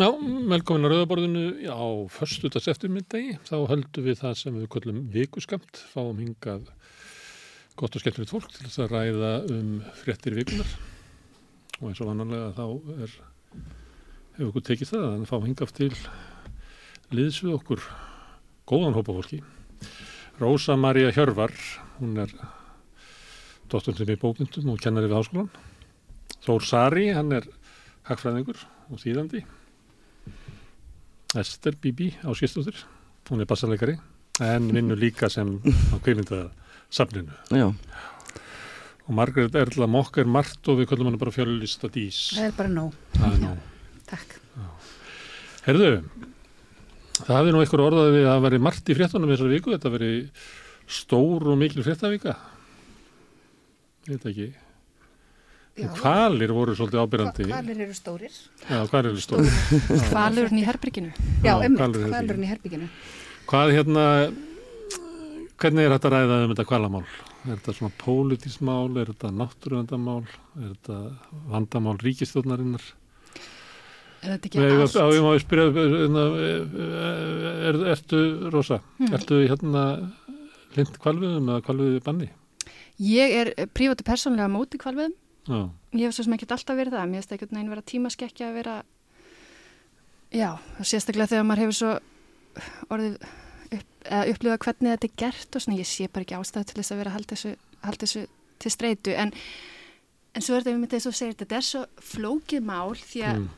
Já, velkomin að Rauðaborðinu á förstutas eftirmyndegi. Þá höldum við það sem við köllum vikuskamt, fáum hingað gott og skemmtilegt fólk til þess að ræða um fréttir vikunar. Og eins og vannanlega þá er, hefur okkur tekið það að fá hingað til liðs við okkur góðan hópa fólki. Rósa Maria Hjörvar, hún er dótturinn í bókmyndum og kennari við háskólan. Þór Sari, hann er hagfræðingur og þýðandi. Ester Bibi á skistóttir, hún er bassarleikari en vinnur líka sem á kveilindasafninu. Já, Og Margrét Erla Mokk er margt og við köllum hann bara fjölulista dís. Það er bara nóg. Er nú. Takk. Herðu, það hefði nú einhver orðað við að veri margt í fréttunum þessari viku, þetta veri stór og mikil fréttavika. Ég veit ekki. Hvalir voru svolítið ábyrrandi. Hvalir eru stórir. Já, hvalir eru stór. Hvalurinn í herbygginu. Já, Já, emmitt, hvalurinn í herbygginu. Hvað hérna, hvernig er þetta ræðað um þetta kvalamál? Er þetta svona pólitískt mál, er þetta náttúruvendamál, er þetta vandamál ríkistjóðnarinnar? Er þetta ekki allt? á, ég má spyrja, hérna, er, ertu, Rosa, Hmm. ertu hérna lind kvalviðum eða kvalviðið banni? Ég er prívátu persónlega móti kvalviðum. Já, Ég hef svo sem ekkert alltaf verið það. Mér finnst ekkert neginn vera tímaskekkja að vera, já, sérstaklega þegar maður hefur svo orðið upp, eða upplifað hvernig þetta er gert og svona, ég sé bara ekki ástæðu til þess að vera að halda þessu, halda þessu til streitu. En, en svo er þetta, við myndið þess að segja, þetta er svo flókið mál því að mm,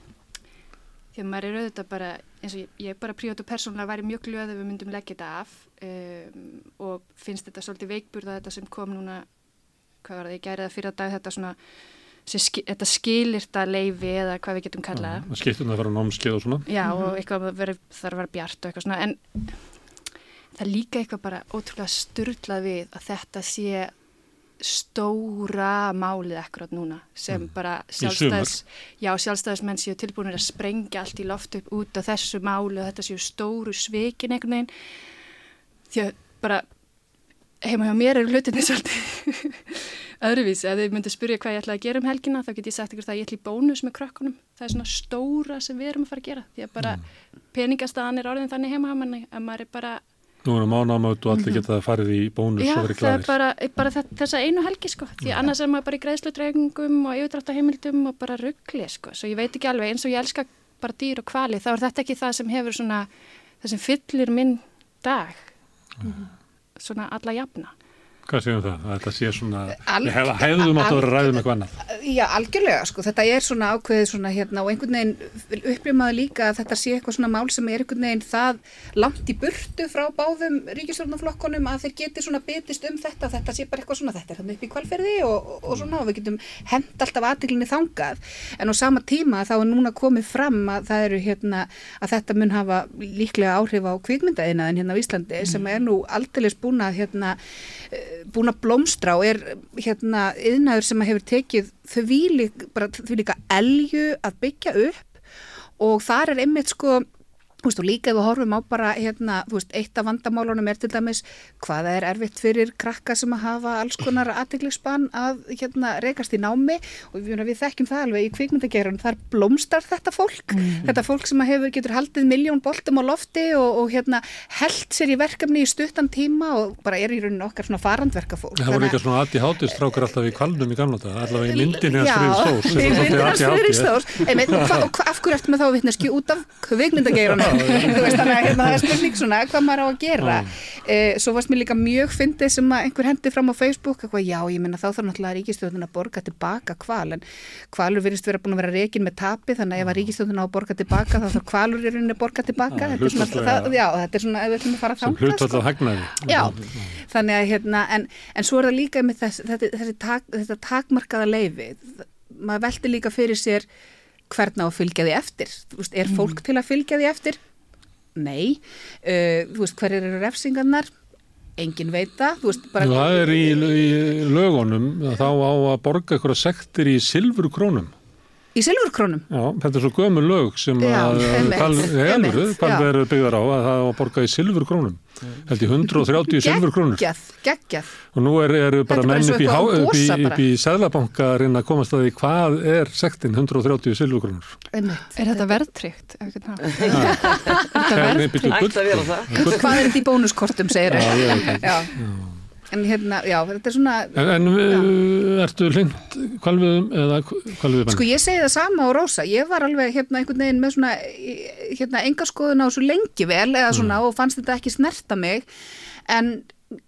því að maður er auðvitað bara eins og ég, ég er bara prívat og persónulega væri mjög glöð ef við myndum leggja þetta af um, og finnst þetta svolítið veikburða þetta sem kom núna hvað var það, ég gæri það fyrir að dag þetta svona ski, þetta skilirta leifi eða hvað við getum kallað já, skiptum það að fara námskeið og svona. já og eitthvað veri, þarf að vera bjart og eitthvað svona en það líka eitthvað bara ótrúlega styrlað við að þetta sé stóra málið akkurat núna sem bara sjálfstæðis já, sjálfstæðismenn séu tilbúinir að sprengja allt í loft upp út af þessu máli og þetta séu stóru svikin einhvern veginn. Því að bara heima hjá mér eru hlutinni svolítið öðruvísi, ef þið myndu spyrja hvað ég ætla að gera um helgina þá get ég sagt ykkur það að ég ætla í bónus með krökkunum. Það er svona stóra sem við erum að fara að gera því að bara peningastaðan er orðin þannig heima hjá manni að maður er bara Nú erum mánámaut og allir geta farið í bónus Já, og verið það er glæðir. bara, bara þe- þessa einu helgi sko, því annars er maður bara í greiðslutreifingum og yfirdráttaheimildum og bara ruggli sko, svo ég veit ekki alveg eins og ég elska bara dýr og kvali, þá er þetta ekki það sem hefur svona, það sem fyllir minn dag, svona alla jafna. Hvað séum það? Að þetta sé svona, Al- við hef, hefðum átt að vera að ræða um eitthvað annað. Já, algjörlega, sko, þetta er svona ákveðið svona hérna og einhvern veginn upplýmaðu líka að þetta sé eitthvað svona mál sem er einhvern veginn það langt í burtu frá báðum ríkistjórnarflokkonum að þeir geti svona bitist um þetta þetta sé bara eitthvað svona, þetta er hann upp í kvalferði og, og, svona og við getum hend alltaf aðtiklinni þangað en á sama tíma þá er núna komið fram að það eru hérna að þetta mun hafa líklega áhrif á kvikmyndaðinaðin hérna á Íslandi sem er nú aldeilis búin að hérna búin að blómstra og er hérna yðnaður sem hefur tekið þau líka elju að byggja upp. Og þar er einmitt sko Þú veist, og líka ef við horfum á bara, hérna, þú veist, eitt af vandamálunum er til dæmis hvaða er erfitt fyrir krakka sem að hafa alls konar aðteglisbann að, hérna, rekast í námi. Og við, við þekkjum það alveg í kvikmyndagerun, þar blómstar þetta fólk, þetta fólk sem að hefur, getur haldið miljón boltum á lofti og, og hérna, held sér í verkefni í stuttan tíma og bara er í rauninu okkar svona farandverka fólk. Það voru líka svona aðti hátistrákar alltaf í kvalnum í gamla þetta, allavega í myndinni Já, hans Friðriks Þú veist þannig að hérna, það er spurning svona hvað maður á að gera. E, svo varst mér líka mjög fyndið sem að einhver hendi fram á Facebook eitthvað, já ég minna þá þarf náttúrulega ríkistjóðun að borga tilbaka kval en kvalur virðist vera búin að vera reikin með tapi þannig að ef að ríkistjóðun á að borga tilbaka þá þarf kvalur í rauninni að borga tilbaka Já, þetta er svona, það, já, þetta er svona ef við ætlum að fara hlutvall sko. að þannig að hérna, en, en svo er það líka með þess, þetta, þessi tak, þetta takmarkaða leifi, maður velti líka fyrir sér hvernig á að fylgja því eftir, veist, er fólk til að fylgja því eftir? Nei, uh, veist, hver eru refsingarnar? Engin veit það, þú veist, það er í, í lögunum þá á að borga eitthvað sektir í silfur krónum. Í silfurkrónum? Já, þetta er svo gömur lög sem Já, að já. eru byggðar á að það á að borga í silfur krónum held ég 130 silfur krónur Geggjað, geggjað. og nú er, eru er bara menn upp í, upp í, upp í seðlabanka að reyna að komast að því hvað er sektin 130 silfur krónur Einmitt. Er þetta verðtrygt? Er þetta verðtrygt? Hvað er þetta í bónuskortum, segir Já, ég veit ekki. Já. En hérna, já, þetta er svona, En, en uh, ertu hlind kvalviðum eða kvalviðum? sko ég segi það sama á Rósa, ég var alveg hérna einhvern veginn með svona, hérna engarskoðun á svo lengi vel eða svona og fannst þetta ekki snerta mig, en,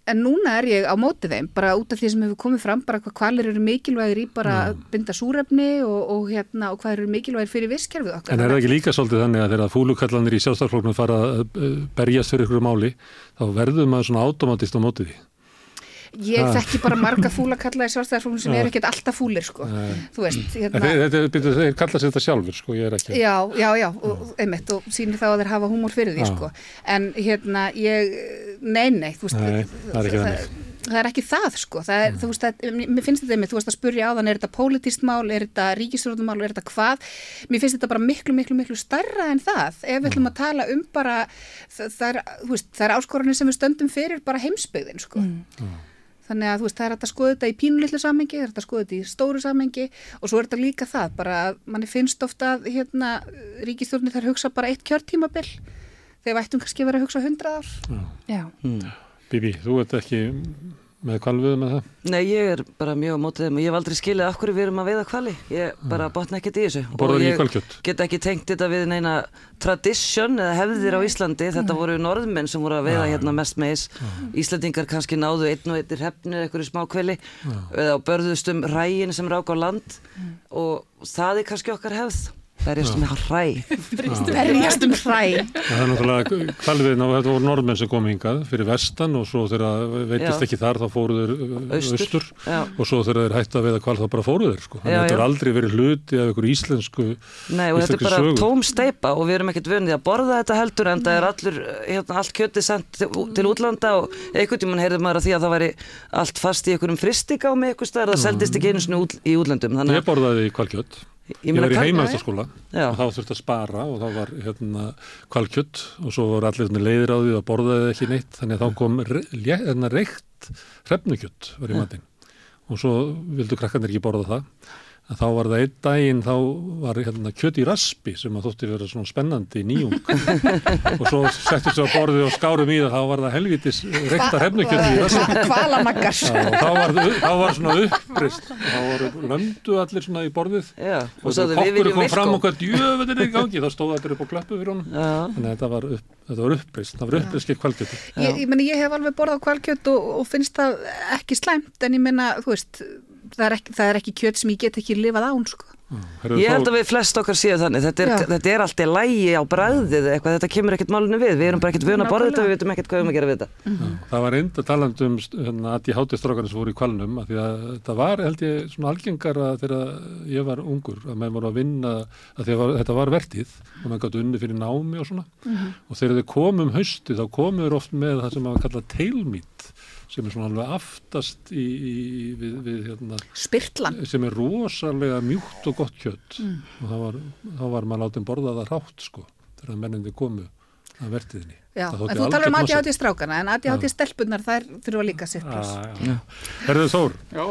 en núna er ég á móti þeim, bara út af því sem hefur komið fram, bara hvað kvalir eru mikilvægir í bara að binda súrefni og, og hérna, og hvað eru mikilvægir fyrir visskerfið okkar. En er það ekki líka svolítið þannig að þegar fúlukallanir í sjálfstafloknum fara að uh, berjast fyrir ykkur máli, þá verður maður svona automatist á móti því. Ég þekki bara marga fúlakalla í sjálfstæðarfólkum sem eru ekkert alltaf fúlir, sko. Þú veist, hérna... þeir, kalla sér þetta sjálfur, sko, ég er ekki. Já, já, já, og, einmitt og sýnir þá að þeir hafa húmor fyrir því, sko. En hérna, ég, nei, nei, þú veist, Nei, það er ekki það, þannig. það er ekki það, sko. Það er, þú veist, það, mér finnst þetta einmitt, þú veist að spurja á þann, er þetta pólitíst mál, er þetta ríkistjórnumál, er þetta hvað? Mér finnst þetta bara miklu, miklu, miklu starra en það. Ef við ætlum að tala um bara, það, það er, þú veist, það er Þannig að þú veist, það er hægt að skoða þetta í pínulitlu samengi, það er hægt að skoða þetta í stóru samengi og svo er þetta líka það, bara að manni finnst ofta að hérna, ríkistjórnir þær hugsa bara eitt kjörtímabil þegar vættum kannski verið að hugsa hundrað ár. Já. Bibi, þú ert ekki með kvalviðum með það? Nei, ég er bara mjög á mótið þeim og ég hef aldrei skilið af hverju við erum að veiða hvali. Ég bara botna ekkert í þessu. Og ég get ekki tengt þetta við neina tradition eða hefðir á Íslandi. Þetta voru norðmenn sem voru að veiða hérna mest meis. Íslandingar kannski náðu einn og eittir hefnu eða einhverju smá kveli eða börðust um rægin sem rák á land og það er kannski okkar hefð. Berjast með hræ. Berjast um hræ. Það er náttúrulega kvalviðin á þetta voru norðmenn sem kom hingað fyrir vestan og svo þegar veitist Já. ekki þar þá fóru þeir uh, Austur. austur og svo þegar þeir hætti að veiða kval þá bara fóru þeir sko. Þannig að þetta er aldrei verið hluti af ykkur íslensku Nei og þetta er bara sögu. tóm steipa og við erum ekkert vunni að borða þetta heldur en það er allur, hérna, allt kjötið sendt til, útlanda og einhvern tímann heyrði maður að því að það væri allt fast í einhverjum fristigámi eitthvað staðar, það seldist ekki einu sinni út, í útlandum Ég borðaði kvalkjött Ég Ég var í Já. og þá þurfti að spara og þá var hérna kvalkjött og svo voru allir með leiðir á því og borðaði ekki neitt þannig að þá kom re hérna, reykt hrefnukjött var í matinn. Og svo vildu krakkarnir ekki borða það en þá var það einn daginn þá var hérna kjött í raspi sem að þótti vera svona spennandi nýjung. Og svo settu svo að borðið og skárum í það þá var það helvitis reykta hrefnukjött í raspi. Hvalanaggar. Já, og þá var, þá var svona upprist og þá voru löndu allir svona í borðið. Já, og og viljum kom fram og hvað djöfut er í gangi þá stóð allir upp á klöppu fyrir honum. Já, að þetta var, upp, þetta var upprist það var uppriskið kvalgjötu Ég, ég, meni, ég hef alveg borðað kvalkjöt og, og finnst það ekki slæmt en ég meina, þú veist, það er ekki, það er ekki kjöt sem ég get ekki lifað án, sko. ég held að við flest okkar séu þannig. Þetta er, þetta er alltaf lægi á bræðið eitthvað, þetta kemur ekkert málunum við, við erum bara ekkert vun að borða þetta og við veitum ekkert hvað við erum að gera við þetta. Það var enda talandi um hérna, að ég hátti strákarnir sem voru í kvalnum af því að það var held ég svona algengara þegar ég var ungur að menn voru að vinna að því að var, þetta var vertíð og menn gætu unni fyrir námi og svona. Og þegar þau komum hausti þá komum þeir oft með það sem að kalla tailmeat sem er svona alveg aftast í, í, við, við hérna, Spyrtlan. sem er rosalega mjúkt og gott kjött og þá var, var maður látið borða það rátt sko þegar mennindi komu að vertiðinni Já, en þú talar um ADHD strákana, en ADHD stelpunar þær þurfa líka sitt. Ah, Herðu Þór, Já,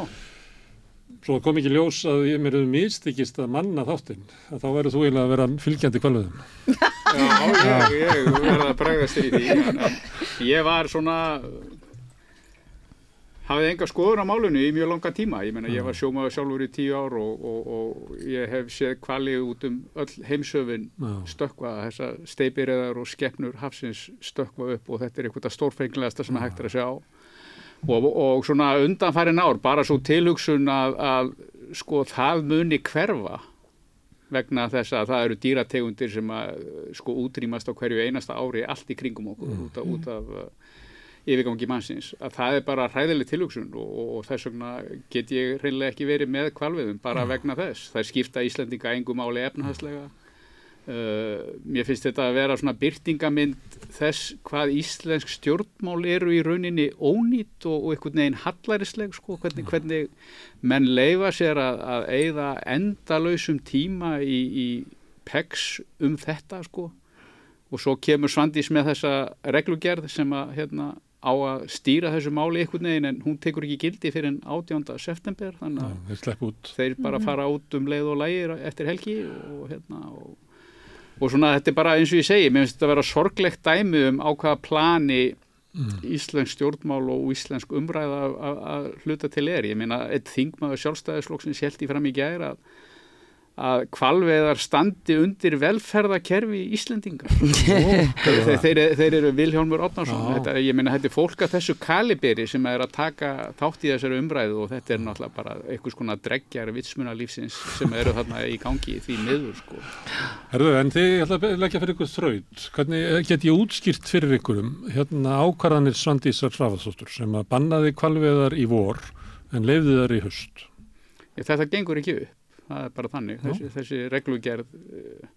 svo kom ekki ljós að ég mér hefur mistikist að manna þáttinn. Að þá verður þú eiginlega að vera fylgjandi kvalveðum já, ég, ég verða að bregðast í því. Ég var svona, hafði enga skoðun á málunni í mjög langa tíma. Ég meina, ég var sjómaður sjálfur í tíu ár og, og, og ég hef séð kvali út um öll heimsöfin Já. stökkva, þessa steipirreðar og skeppnur hafsins stökkva upp og þetta er eitthvað stórfenglegasta sem hægt er að sjá. Og, og svona undanfærin ár, bara svo tilhugsun að, að sko það muni hverfa vegna þess að það eru dýrategundir sem að sko útrýmast á hverju einasta ári allt í kringum okkur út af, út af yfirgangi mannsins að það er bara hræðileg tilhugsun og, og, og þess vegna get ég reynilega ekki verið með kvalviðum bara vegna þess. Það skipta Íslendinga engum máli efnahagslega. Uh, mér finnst þetta að vera svona byrtingamind þess hvað íslensk stjórnmál eru í rauninni ónýtt og, og einhvern veginn hallarisleg sko, hvernig, hvernig menn leifa sér að, að eigða endalausum tíma í, í pegs um þetta sko. Og svo kemur Svandís með þessa reglugerð sem að hérna á að stýra þessu máli einhvern veginn en hún tekur ekki gildi fyrir en 18. september þannig að út. þeir bara fara út um leið og lægir eftir helgi og hérna og, og svona þetta er bara eins og ég segi mér finnst þetta að vera sorglegt dæmi um á hvaða plani íslensk stjórnmál og íslensk umræða að- hluta til er ég meina eitt þingmaður sjálfstæðisflokksins held í fram í gær að að kvalveðar standi undir velferðakerfi Íslendinga þeir, þeir, þeir eru Vilhjálmur Odnarsson ég meina þetta er fólk að þessu kaliberi sem er að taka þátt í þessari umræðu og þetta er náttúrulega bara einhvers konar dreggjar vitsmunalífsins sem eru þarna í gangi því miður sko. Herðu, en þið ég ætla að leggja fyrir ykkur þraut. Hvernig eh, get ég útskýrt fyrir ykkurum hérna ákvarðanir Svandísar Svavaðsóttur sem að bannaði kvalveðar í vor en leiði þar í höst? Þetta gengur ekki upp, það er bara þannig. Þessi, þessi reglugerð eh,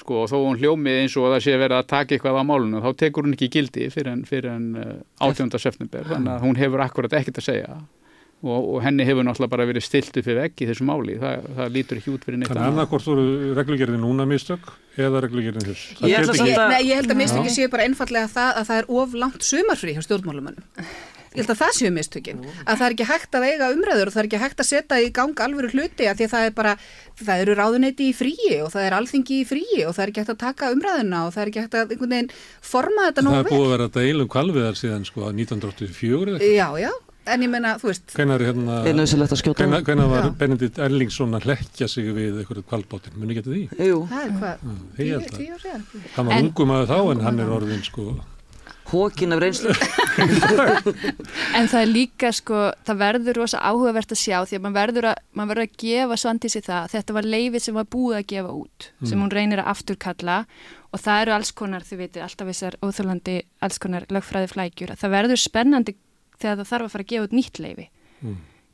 sko og þó hún hljómi eins og það sé verið að taka eitthvað á málunum þá tekur hún ekki gildi fyrir en, fyrir en uh, 18. september. Þannig að hún hefur akkurat ekkert að segja og, og henni hefur náttúrulega bara verið stilt upp fyrir ekki í þessu máli, það, það lítur ekki út fyrir neitt Þannig annarkort voru reglugerðin núna mistök eða reglugerðin höst. Það Ég að- Nei, ég held að Já. mistöki séu bara einfallega það að það er of langt sumarfrí hjá stjórnmálumannum. Ég held að það séu mistökin. Að það er ekki hægt að eiga umræður og það er ekki hægt að setja í gang alvöru hluti að því að það er bara, það eru ráðuneyti í fríi og það er alþingi í fríi og það er ekki hægt að taka umræðuna og það er ekki hægt að einhvern veginn forma þetta Það nógu er vel. búið að vera að deila um kvalveðar síðan sko 1984 eða eitthvað. Já, já, en ég meina, þú veist, Hvenær er hérna... er nöðsilegt að skjóta Hvenær, hvenær var Já. Benedikt Erlingsson að hlekkja sig við einhverju kvalbátin? Muni getið því? Jú, það er hvað, ég tíu, tíu ár síðan. Hann var En- ungum að þá en hann er orðin sko... hókin af reynslu En það er líka sko, það verður rosa áhugavert að sjá því að maður verður að, maður verður að gefa svandísi það. Þetta var leifið sem var búið að gefa út, sem hún reynir að afturkalla og það eru alls konar, þið veitir, alltaf þessar óþjólandi alls konar lögfræði flækjur. Það verður spennandi þegar það þarf að fara að gefa út nýtt leifi.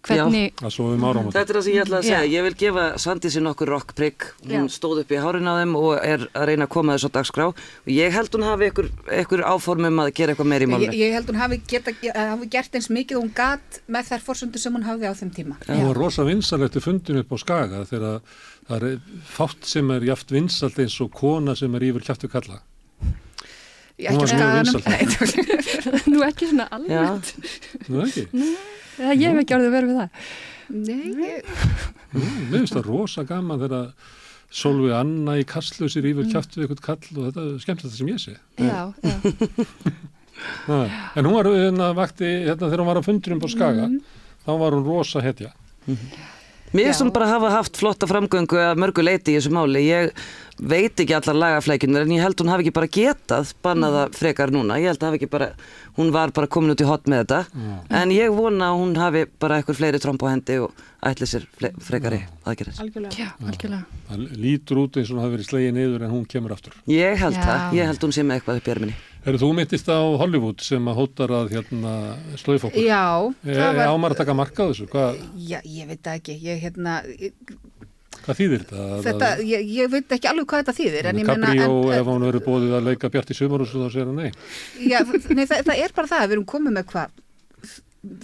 Hvernig, að svo um. Þetta er það sem ég ætla að segja, Já. ég vil gefa Svandísi nokkur rockprygg, hún Já. stóð upp í hárin á þeim og er að reyna að koma þessu á dagskrá og ég held hún hafi ykkur áformum að gera eitthvað meir í Ég, málunni. ég held hún hafi, geta, hafi gert eins mikið og hún gat með þær forsöndur sem hún hafði á þeim tíma. Það var rosa vinsalegt fundin upp á Skaga þegar það er fátt sem er jaft vinsalt eins og kona sem er yfir kjaftu kalla. Hún ekki var vinsæl. Nei, nú ekki svona Já, alveg, Nú ekki? ég hef ekki orðið verið við það. Nei, mér finnst það rosa gaman þegar Solveig Anna í kastlösir yfir kjaftu við eitthvað kall og þetta er skemmtilegt það sem ég sé. Já, já. Ha, en hún var hérna vakti, hérna þegar hún var á fundunum på Skaga, þá var hún rosa hetja. Mér finnst hún bara hafa haft flotta framgöngu að mörgu leiti í þessu máli. Ég veit ekki allar lagaflækjunar en ég held hún hafi ekki bara getað bannaða frekar núna. Ég held að hafi ekki bara, hún var bara komin út í hot með þetta. En ég vona að hún hafi bara eitthvað fleiri tromp á hendi og ætli sér fle- frekari aðgerðis. algjörlega. Já, algjörlega. Það lítur út eins og hún hafi verið slegið niður en hún kemur aftur. Ég held Já. það, ég held hún sé með eitthvað upp í erminni. Eru þú mittist á Hollywood sem að hótar að hérna slöif okkur? Já, Er, er var, ámar að taka marka á þessu? Hvað, já, ég veit ekki, ég hérna, hvað þýðir þetta? Að- þetta, ég, ég veit ekki alveg hvað þetta þýðir, en Cabrio, en, ef hún verið bóðið að leika Bjart í sumarhús þá segir hann nei. já, nei, það, það er bara það, við erum komið með hvað,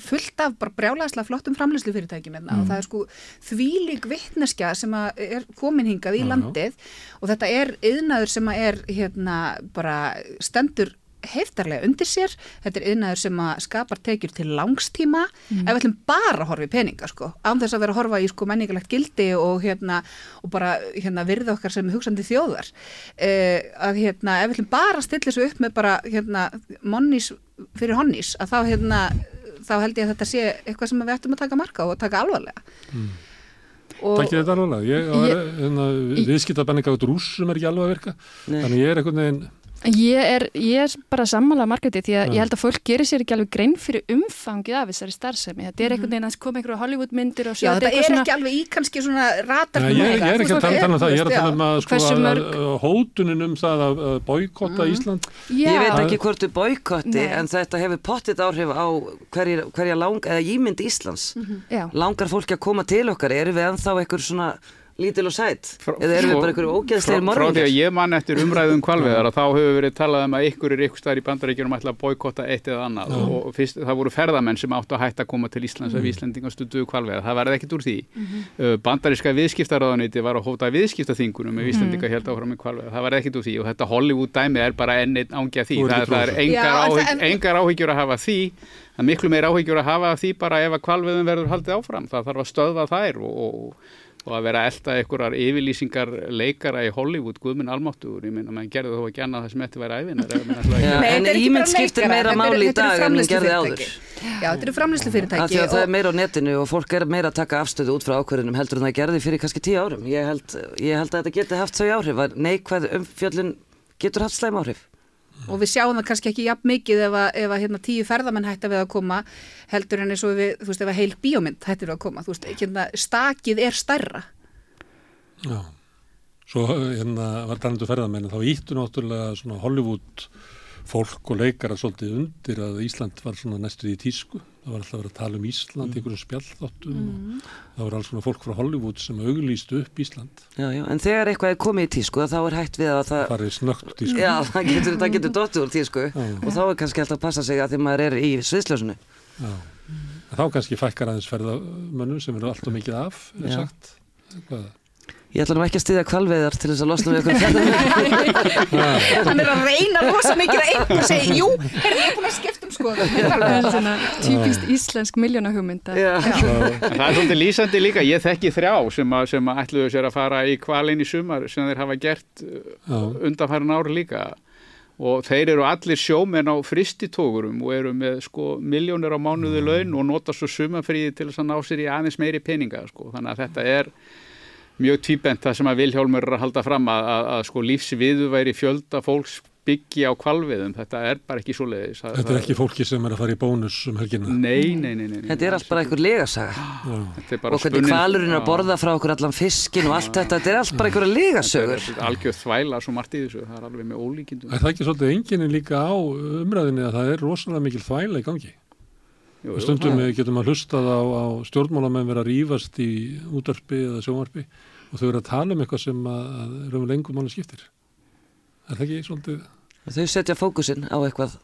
fullt af bara brjálæðslega flottum framlýslu fyrirtækjum hérna. Og það er sko þvílík vittneskja sem er komin hingað í Já, já. landið. Og þetta er yðnaður sem er hérna bara stendur heftarlega undir sér, þetta er yðnaður sem að skapar tekjur til langstíma ef við ætlum bara að horfa í peninga sko. Án þess að vera að horfa í sko menningalegt gildi og hérna, og bara hérna virða okkar sem hugsandi þjóðar. Uh, að hérna, ef við ætlum bara að stilla þessu upp með bara hérna monnís fyrir honnís, að þá hérna þá held ég að þetta sé eitthvað sem við ættum að taka marka á og taka alvarlega og, Takk þetta alveg. Ég, Ég- hérna, viðskiptabenninga út rússum er ekki alveg að virka. Nei. Þannig ég er einhvern veginn, Ég er, ég er bara sammála margæti því að Já. ég held að fólk gerir sér ekki alveg grein fyrir umfangið af þessari starfsemi. Þetta er einhvern veginn að koma einhverju Hollywood myndir og já, er þetta eitthvað er svona- ekki alveg í kannski svona ratar Nei, ég, er- ég er ekki að tala, um það, ég er að tala um að, sko, hótunin um það að, boykotta Ísland. Já, Ég veit ekki hvort þú boykotti Nei. en þetta hefur pottit áhrif á hverja, hverja lang, eða ímynd Íslands. Já. Langar fólki að koma til okkar, eru við ennþá einhver svona lítil og sætt eða erum við bara einhverju ógeðslegir frá, frá því að ég mann eftir umræðum kvalveðar að þá hefur verið talað um að ykkur er ykkur staðar í bandaríkjunum ætla að boykotta eitt eða annað. Og fyrst, það voru ferðamenn sem áttu að hætta að koma til Íslands ef Íslandingar stunduðu kvalveðar, það verði ekkit úr því. Uh, bandaríska viðskiptaráðaniti var að hóta viðskiptaþingunum ef Íslandingar held áfram í kvalveðar, það verði ekkit úr því. Og þetta Hollywood dæmi er bara enn einn ángi að því, það, það er engar, áhygg, en- engar áhyggjur að hafa af því. Það er miklu meir áhyggjur að hafa af því bara ef að kvalveðum verður haldið áfram, það þarf að stöðva þær og, og og að vera elda einhverjar yfirlýsingar leikara í Hollywood, Guðminn Almáttugur, ég meina, maður gerði þó ekki annað það sem eftir væri Nei, en þetta ímynd skiptir meira þetta máli í þetta dag en hún gerði áður. Já, þetta eru framlýslu af því fyrirtæki að það er meira á netinu og fólk er meira að taka afstöðu út frá ákverðinum heldur en það gerði fyrir kannski tíu árum. Ég held, ég held að þetta geti haft þau áhrif. Neikvæð umfjöllun getur haft slæm áhrif og við sjáum það kannski ekki jafn mikið ef að, ef að hérna, tíu ferðamenn hætti við að koma heldur en eins og við, þú veist, ef að heil bíómynd hætti við að koma, þú veist, hérna, stakið er stærra. Já, svo hérna var talandu ferðamenn, þá íttu náttúrulega svona Hollywood fólk og leikara svolítið undir að Ísland var svona næstuð í tísku. Það var alltaf að vera að tala um Ísland í einhverjum spjallþáttum og það var alls svona fólk frá Hollywood sem auglýstu upp Ísland. já, já. en þegar eitthvað er komið í tísku þá er hægt við að það er snögt tísku. Já, það getur, það getur dottur úr tísku og þá er kannski alltaf að passa sig að því maður er í sviðslösunu Já. Þá kannski fækkar aðeins ferðamönnum sem eru alltaf mikið af, er Já. sagt. Hvað? Ég ætla nú ekki að styðja kvalveiðar til þess að losna við ykkur ferðamenn Hann er að reyna rosa mikið að einhver segi, jú, herði ég er búin að skipta um skoðum. Það er svona típist íslensk miljónahugmynd að Já, En það er svolítið lýsandi líka, ég þekki þrjá sem, að, sem að ætluðu sér að fara í kvalin í sumar sem þeir hafa gert uh, Já. undanfærin ári líka. Og þeir eru allir sjómenn á fristitógurum og eru með sko miljónir á mánuði laun og nota svo sumarfríði til þess að ná sér í aðeins meiri peninga sko. þannig að þetta er mjög tvíbent það sem að Vilhjálmur er að halda fram að, að, að sko lífsviðuværi fjölda fólks byggi á kvalviðum, þetta er bara ekki svo leiðis. Þetta er ekki fólki sem er að fara í bónus um helgina. Nei, nei, nei, nei, nei. Þetta er allt bara einhver legasaga Þetta er bara og hvernig kvalurinn er að borða frá okkur allan fiskin og allt þetta, þetta er allt bara einhverja legasögur Þetta er algjörð þvæla svo margt í þessu, það er alveg með ólíkindum. Er það ekki svolítið enginni líka á umræðinni að það er rosalega mikil þvæla í gangi? Jú, Stundum það- getum að hlustað á, á stjórnmálamenn vera að rífast í útarpi eða sjónvarpi og þau eru að tala um eitthvað sem að, að raunverulega engum máli skiptir. Er það ekki svolítið? Þau setja fókusinn á eitthvað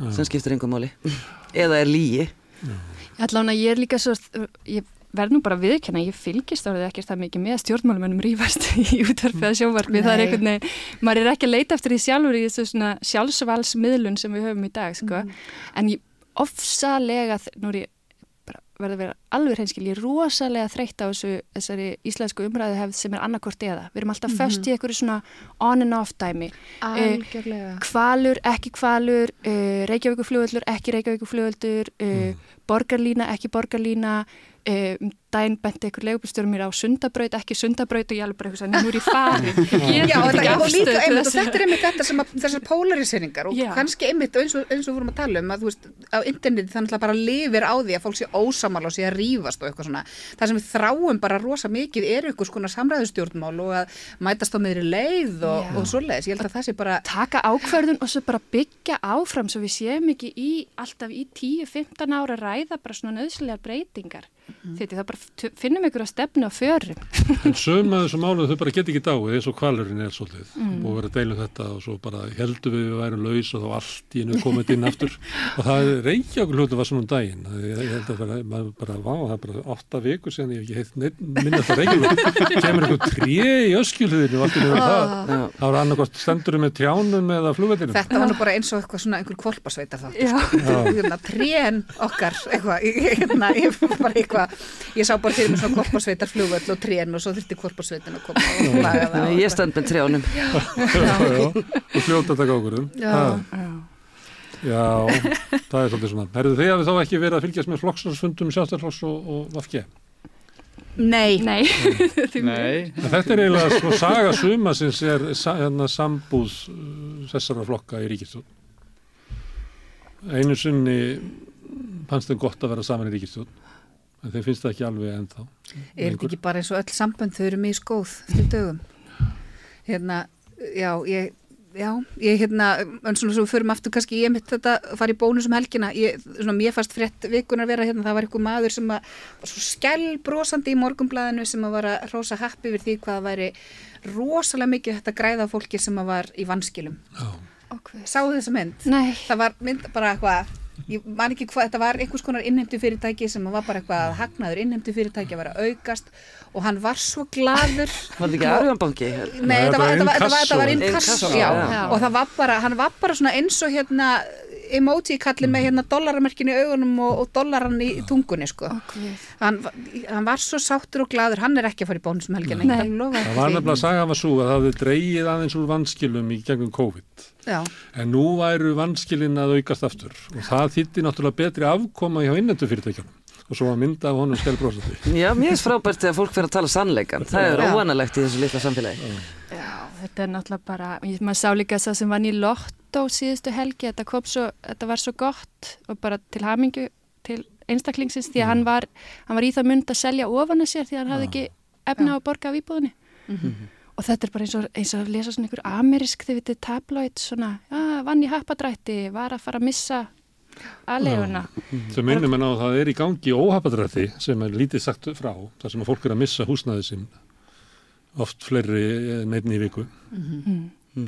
Já. sem skiptir einhver máli eða er lígi allan að ég er líka svo, ég verð nú bara að viðkenna, ég fylgist árið ekkert það mikið með stjórnmálumennum rífast í útvarfi eða sjónvarpi, það er Nei. einhvern veginn, maður er ekki að leita eftir því sjálfur í þessu svona sjálfsvalsmiðlun sem við höfum í dag, sko, en ég ofsalega, nú er ég bara verða að vera alveg hreinskil, ég er rosalega þreytt á þessu, þessari íslensku umræðu hefð sem er annarkvort eða, við erum alltaf föst í einhverju svona on and off dæmi. Algjörlega. kvalur, ekki kvalur uh, Reykjavíkuflugöldur, ekki Reykjavíkuflugöldur uh, borgarlína, ekki borgarlína uh, um daginn benti einhver leigubílstjórum mér á sundabraut, ekki sundabraut og ég alveg bara eitthvað sann, nú er ég farin Já, og líka einmitt, og þetta er einmitt þetta sem að, þessar polariseringar og Já. kannski einmitt eins og, eins og við vorum að tala um að þú veist, á interneti þannig að bara lifir á því að fólk sé ósamal og sé að rífast og eitthvað svona. Það sem við þráum bara rosa mikið er ykkur skona samræðustjórnmál og að mætast á meðri leið og, og svoleiðis. Ég held að það sé bara, taka ákverðun og svo bara byggja áfram svo við séum ekki í alltaf í 10-15 ára ræða bara svona nöðslegar breytingar þetta það bara finnum ykkur að stefna á förum. En sögum að þessu málu þau bara get ekki dáið eins og kvalurinn er svolítið. Og verið að deila um þetta og svo bara heldur við við værum laus og þá allt í hennu komið inn aftur. Og það reykja okkur hlutu var svona um daginn. Ég, ég held að bara, maður bara, vá, það er bara átta vikur síðan ég hef ekki heitt minna það reykja kemur einhver tré í öskjulhiðinu og allt í hennu það, Já. það var annarkost stendur með trjánum eða flugvellinum. Þetta var nú bara eins og eitthvað svona einhver kvolpasveitar þáttur. Já. Sko. Eitthvað, ég- sá bara fyrir mig svona kvolpasveitar flugvöll og trén og svo þurfti kvolpasveitin að koma og laga það. Ég stend með trjánum. Já, já, og fljóta taka ákvörðum Já. Já, það er svolítið svona. Herðu þið að þá ekki verið að fylgjast með flokksnarsfundum sjálfstæðarflokks og, og VFG Nei, nei. Nei, Þetta er eiginlega svo saga suma sem er hérna, sambúð uh, þessara flokka í ríkistjón. Einu sinni fannst þeim gott að vera saman í ríkistjón, en þeim finnst það ekki alveg ennþá. er þetta ekki bara eins og öll sambönd þau eru misgóð eftir dögum hérna, já, ég Já, ég hérna, en svona svo förum aftur kannski ég mitt þetta að fara í bónus um helgina ég, svona mér fannst frétt vikunar vera hérna það var einhver maður sem að var svo skellbrósandi í morgumblæðinu sem að var að rosa happi við því hvað væri rosalega mikið þetta græða fólki sem að var í vanskilum. Sáðu þessa mynd? Nei, Það var mynd bara eitthvað ég man ekki hvað, þetta var einhvers konar innheimtu fyrirtæki sem var bara eitthvað að hagnaður innheimtu fyrirtæki að vera að aukast og hann var svo gladur Var þetta ekki Arjónbanki? Nei, þetta var, já. og það var bara, hann var bara svona eins og hérna emoji kallin með hérna dollaramerkinu í augunum og, og dollaran í tungunni sko. okay. hann, hann var svo sáttur og gladur, hann er ekki að fara í alveg lofað Það var nefnilega að saga var svo að það hafði dreigið aðeins úr vanskilum í gegnum COVID. Já, En nú væru vanskilin að aukast aftur og það þýtti náttúrulega betri afkoma hjá innendu fyrirtækjunum og svo að mynda af honum skelbrósandi. Já, mér finnst frábært þegar fólk fyrir að tala sannleikan. Það er óanalegt í þessu litla samfélagi. Já, þetta er náttúrulega bara, ég, maður sá líka þess að sem vann í lottó síðustu helgi, þetta kom svo, þetta var svo gott og bara til hamingu til einstaklingsins því að hann var, hann var í það mynd að selja ofan að sér því að hann hafði ekki efna á að borga af íbúðinni. Og þetta er bara eins og, eins og að lesa svona einhver amerisk, þið vitið, tabloid, svona, já, vann í happadrætti, var að fara að missa aðleguna. Sem minnum en á að það er í gangi óhapadrætti sem er lítið sagt frá, þar sem að fólk er að missa húsnaði sinn oft fleiri neittni í viku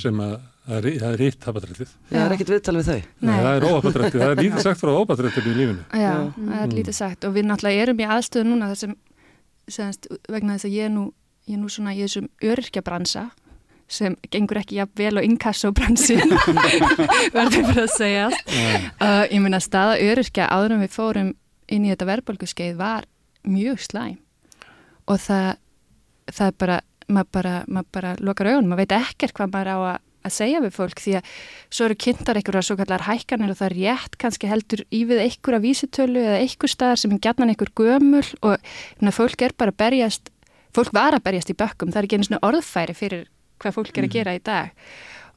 sem að það er, það er hitt hapadrættið. Það er ekkert viðtal við þau. Nei, það er óhapadrættið, það er lítið sagt frá óhapadrættið í lífinu. Já, það er lítið sagt. Og við náttúrulega erum í aðstöðu núna þar sem, semst, vegna þess að ég er nú, ég er nú svona í þessum öryrkjabransa sem gengur ekki jafn vel og inkassobransin verður fyrir að segja. Uh, ég meina staða öryrkja áður en við fórum inn í þetta verðbólguskeið var mjög slæm. Og það, það er bara maður bara, maður bara lokar augunum, maður veit ekkert hvað maður á að að segja við fólk því að svo eru kynntar einhverja svo kallar hækkanir og það er rétt kannski heldur í við einhverja vísitölu eða einhver staðar sem er gætnan einhver gömul og na, fólk er bara að berjast fólk var að berjast í bökkum, það er ekki einu svona orðfæri fyrir hvað fólk er að gera í dag.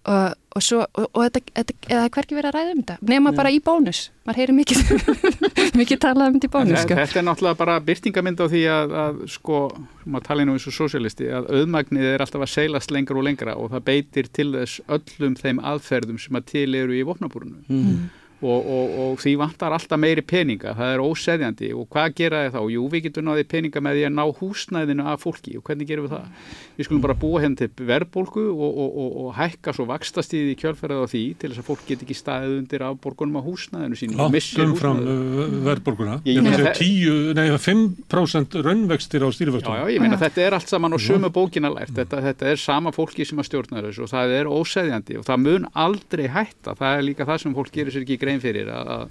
Og, og svo og, og þetta, þetta, eða hvergi verið að ræða um þetta nema bara í bónus, maður heyri mikið mikið talað um þetta í bónus sko. Þetta er náttúrulega bara byrtingamind á því að, að sko, maður tala nú eins og sósialisti, að auðmagnið er alltaf að seilast lengra og lengra og það beitir til þess öllum þeim aðferðum sem að til eru í vopnabúrunu. Mm. Og, og, og því vantar alltaf meiri peninga, það er óseðjandi og hvað gera þið þá? Jú, við getum náði peninga með því að ná húsnæðinu af fólki og hvernig gerum við það? Við skulum bara búa henni til verðbólgu og, og, og, og hækka svo vakstastíði í kjölferðið á því til þess að fólk get ekki staðið undir af borgunum á húsnæðinu sínu. og missir Látt umfram húsnæðið. uh, verðbólguna. Ég meina meina það- 10, nei 5% raunvextir á Já, stýriföxtum. já, ég meina þetta er allt saman á sömu bókina lært, þetta, þetta er sama fólki sem að stjórna grein fyrir að,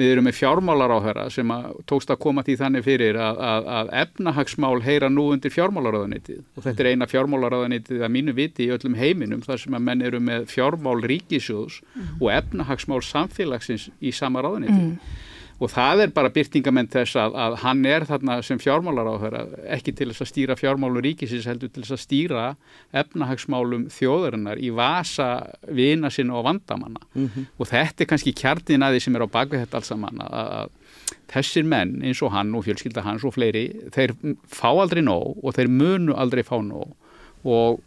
við erum með fjármálar á þeirra sem að tókst að koma því þannig fyrir að, að, að efnahagsmál heyra nú undir fjármálaráðanitið og þetta er eina fjármálaráðanitið að mínu viti í öllum heiminum þar sem að menn eru með fjármál ríkisjóðs og efnahagsmál samfélagsins í sama ráðanitið og það er bara byrtingament þess að, að hann er þarna sem fjármálar á þeirra ekki til þess að stýra fjármálu ríkisins heldur til þess að stýra efnahagsmálum þjóðarinnar í vasa vina sinna og vandamanna. Og þetta er kannski kjarnin að því sem er á bakvið þetta alls að, að þessir menn eins og hann og fjölskylda hans og fleiri þeir fá aldrei nóg og þeir munu aldrei fá nóg. Og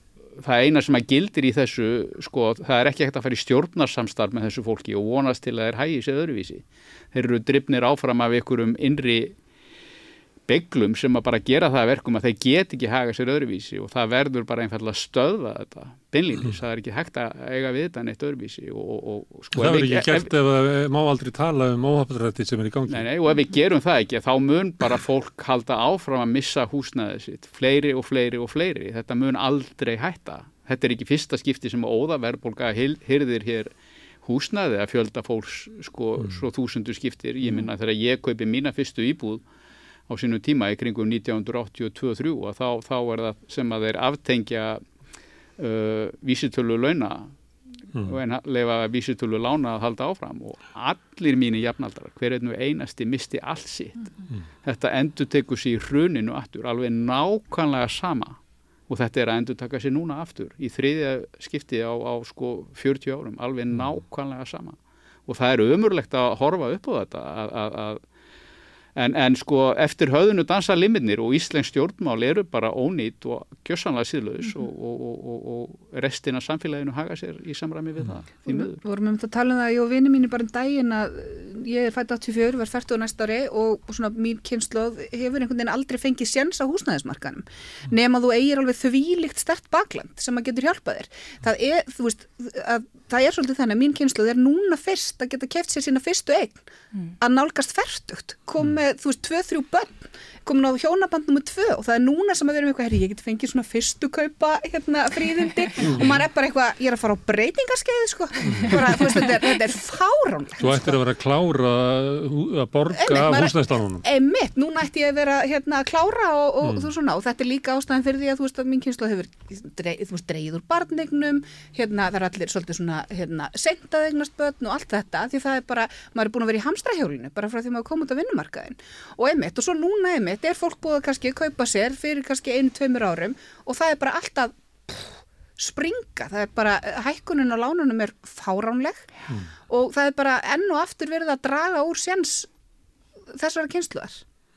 það eina sem að gildir í þessu sko, það er ekki hægt að fara í stjórnarsamstarf með þessu fólki og vonast til að þeir hægi sér öðruvísi. Þeir eru drifnir áfram af einhverjum innri bygglum sem að bara gera það að verkum að þeir get ekki haga sér öðruvísi og það verður bara einfallega að stöðva þetta beinlínis, það er ekki hægt að eiga við þetta neitt öðruvísi og, og, og sko það verður ekki gert ef það má aldrei tala um óhapadrætti sem er í gangi. Nei, nei, og ef við gerum það ekki, þá mun bara fólk halda áfram að missa húsnæðið sitt, fleiri og fleiri og fleiri. Þetta mun aldrei hætta. Þetta er ekki fyrsta skipti sem óða verðbólga hyrðir hér húsnæði að fjölda fólks sko svo þúsundu skiptir. Ég minna þegar ég kaupi mína fyrstu íbúð á sínum tíma í kringum 1982-3 og þá, þá er það sem að þeir aftengja uh, vísitölu launa og en leifa vísitölu lána að halda áfram og allir mínir jafnaldrar, hver einn og einasti misti allt sitt. Þetta endur tekur sér í hruninu aftur, alveg nákvæmlega sama og þetta er að endur taka sér núna aftur í þriðja skipti á, á sko 40 árum, alveg nákvæmlega sama. Og það er ömurlegt að horfa upp á þetta að, að, að En, en sko eftir höfðunu dansa limitnir og Íslensk stjórnmál eru bara ónýtt og gjössanlega síðlaus Mhm. og, og, og, og, og restin af samfélaginu haga sér í samræmi við það, því Við miður. vorum um þetta að tala um það, ég og vini mínu bara um daginn að uh, ég er fætt 84, verð 40 á næsta ári og svona mín kynnslóð hefur einhvern veginn aldrei fengið sjens á húsnæðismarkanum nema þú eigir alveg þvílíkt stert bakland sem að getur hjálpað þér. Það er, þú veist, að, það er svolítið þannig að mín kynnslóð er núna fyrst að geta keft sér sína fyrstu eign að nálgast fertugt, kom með, þú veist, tvö, þrjú börn, komin á hjónaband nummer tvö og það er núna sem að vera með eitthvað, herri, ég get fengið svona fyrstu kaupa hérna fríðindi og maður er bara eitthvað, ég er að fara á breytingarskeiði, sko, bara, þú veist, þetta er, þetta er fáránlegt. Þú ættir að vera að klára að borga af húsnæðstánunum. Einmitt, núna ætti ég að vera hérna að klára og, og Mm. þú svona, og þetta er líka ástæðan fyrir því að þú veist að mín kynslu hefur dreig, þú veist, dreigð úr barnegnum, hérna það er allir svolítið svona, hérna, seintaðegnast börn og allt þetta, því það er bara, maður er búin að vera í hamstrahjólinu, bara frá því maður kom út á vinnumarkaðin og einmitt, og svo núna einmitt er fólk búið að kannski kaupa sér fyrir kannski einu, tveimur árum og það er bara alltaf pff, springa, það er bara, hækkunin á lánunum er fáránleg og það er bara enn og aftur verið að draga úr séns þessara kynsluðar.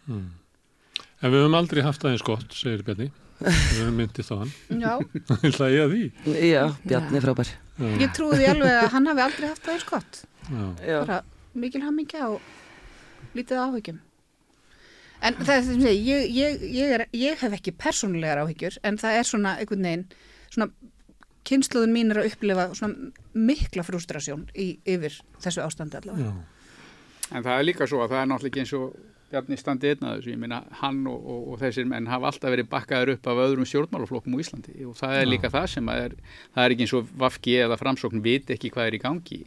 En við höfum aldrei haft það eins gott, segir Bjarni. Við höfum myndist á hann. Já, Ég ætla ég að því. Já, Bjarni frábær. ég trúi því alveg að hann hafi aldrei haft það eins gott. Já. Já. Bara mikil hammingja og lítið áhyggjum. En það er sem segi, ég, ég, ég, er, ég hef ekki persónulegar áhyggjur, en það er svona einhvern veginn, svona kynsluðun mín er að upplifa svona mikla frustrasjón í, yfir þessu ástandi allavega. Já. En það er líka svo að það er náttúrulega ekki eins og Bjarni standi einn að þessu, ég meina hann og, og, og þessir menn hafa alltaf verið bakkaður upp af öðrum stjórnmálaflokkum á Íslandi og það er Já. líka það sem að er, það er ekki eins og Vafki eða Framsókn viti ekki hvað er í gangi.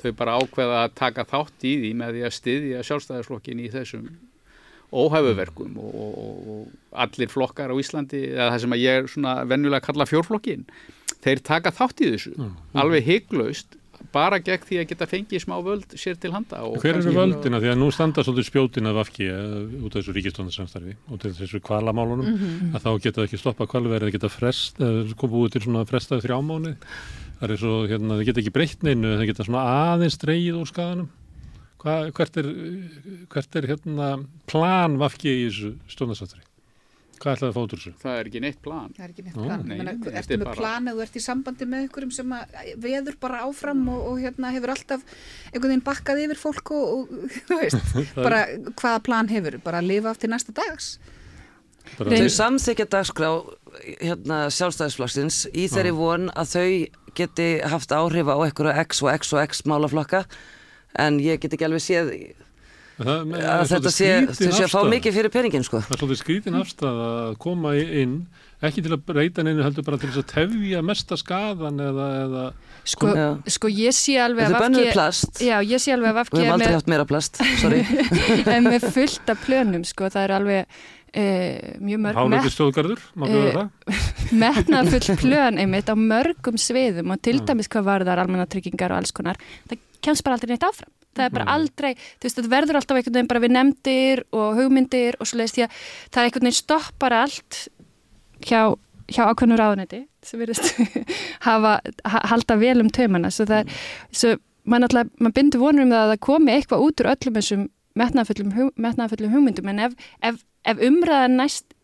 Þau bara ákveða að taka þátt í því með því að styðja sjálfstæðarsflokkin í þessum óhæfuverkum og, og, og, og allir flokkar á Íslandi, eða það sem að ég er svona venjulega kalla fjórflokkin, þeir taka þátt í þessu, alveg hygglaust, bara gegn því að geta fengið smá völd sér til handa. og Hver eru völdina? Því að nú standa svolítið spjótin af afki út af þessu ríkistóndarsamstarfi og til þessu kvalamálunum Mhm. að þá geta það ekki stoppa kvalverið, það geta frest, komið út til svona frestaði þrjámáni. Það er svo, hérna, það geta ekki breytt neinu, það geta svona aðeins dreigið úr skadanum. Hva, hvert er, hvert er hérna plan vafki í þessu stóndarsamstarfi? Hvað ætlaði að fá út úr þessu? Það er ekki neitt plan. Það er ekki neitt plan. Nei, Menna, ertu er með bara- plan eða þú ert í sambandi með einhverjum sem að veður bara áfram og, og hérna hefur alltaf einhvern veginn bakkað yfir fólk og, og þú veist, Það er- bara hvaða plan hefur, bara að lifa af til næsta dags. Bara, Þau samþykja dagskrá hérna, sjálfstæðisflokksins í þeirri von að þau geti haft áhrif á einhverja X og X og X málaflokka en ég get ekki alveg séð það, að þetta sé, þau sé að fá mikið fyrir peningin sko. Það er svolítið skrítin afstæð að koma inn, ekki til að breyta neinu heldur bara til þess að tefja mesta skadan eða, eða Sko, sko ég sé alveg Þetta er að bönnuð Vafki plast. Já, ég sé alveg að Vafki við hefum aldrei með, haft meira plast, sorry. er með fullt af plönum sko, það er alveg uh, mjög mörg hálöfði stjóðgarður, má við Eh, það? metnað full plön einmitt á mörgum sviðum og til dæmis hvað varðar almannatryggingar og alls konar. Það kemst bara aldrei neitt áfram. Það er bara aldrei, þú veist, þetta verður alltaf einhvern veginn bara við nefndir og hugmyndir og svo leiðist því að það er einhvern veginn stoppar allt hjá, hjá ákveðnum ráðuneti sem verðist hafa, ha, halda vel um taumana. Svo það er, svo maður náttúrulega, maður bindur vonur um það að það komi eitthvað út úr öllum þessum metnaðfullum hugmyndum en ef, ef, ef umræðan næst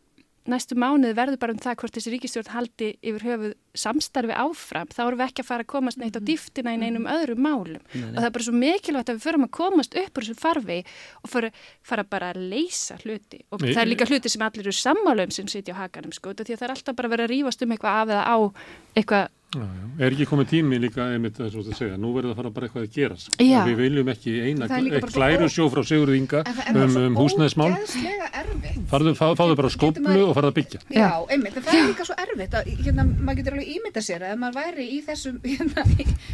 næstu mánuð verður bara um það hvort þessi ríkistjórn haldi yfir höfuð samstarfi áfram, þá erum við ekki að fara að komast neitt á dýftina í neinum öðrum málum. Og það er bara svo mikilvægt að við förum að komast upp úr þessum farfi og fara, fara bara að leysa hluti. Og Nei, það er líka hluti sem allir eru sammála um sem sitja á hakanum sko, því að það er alltaf bara að vera að rífast um eitthvað af eða á eitthvað Já, já. Er ekki komið tími líka einmitt þess að segja, nú verður það að fara bara eitthvað að gerast. Já. Við viljum ekki eina Það glæru ó- sjó frá Sigurð Inga En það er bara um, svo um húsnæðismál. ógeðslega erfitt. Farðu, fá, fáðu bara maður- og farðu að byggja. Já, einmitt, en það er líka svo erfitt að, hérna, maður getur alveg ímynda sér að ef maður væri í þessum, hérna,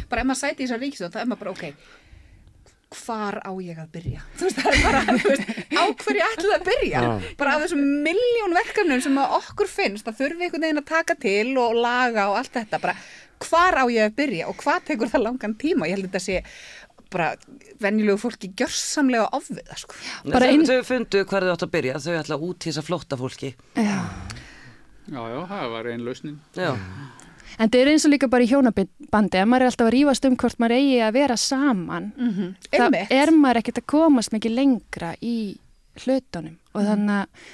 bara ef maður sæti í þessar ríkistöð, þá er maður bara, ok, hvar á ég að byrja? Þú veist, það er bara, þú veist, á hverju ætlaði að byrja? Já. Bara af þessum miljón verkefnum sem að okkur finnst, það þurfi einhvern veginn að taka til og laga og allt þetta, bara hvar á ég að byrja og hvað tekur það langan tíma? Ég held að þetta sé bara venjulegu fólki gjörsamlega ofviða, sko. Ein- þau fundu hvar þau átt að byrja þau ætla að útísa flótta fólki já. Já, já, það var einn lausnin. Já, en það er eins og líka bara í hjónabandi að maður er alltaf að rífast um hvort maður eigi að vera saman Mm þá Einmitt. er maður ekkert að komast mikið lengra í hlutunum og þannig að,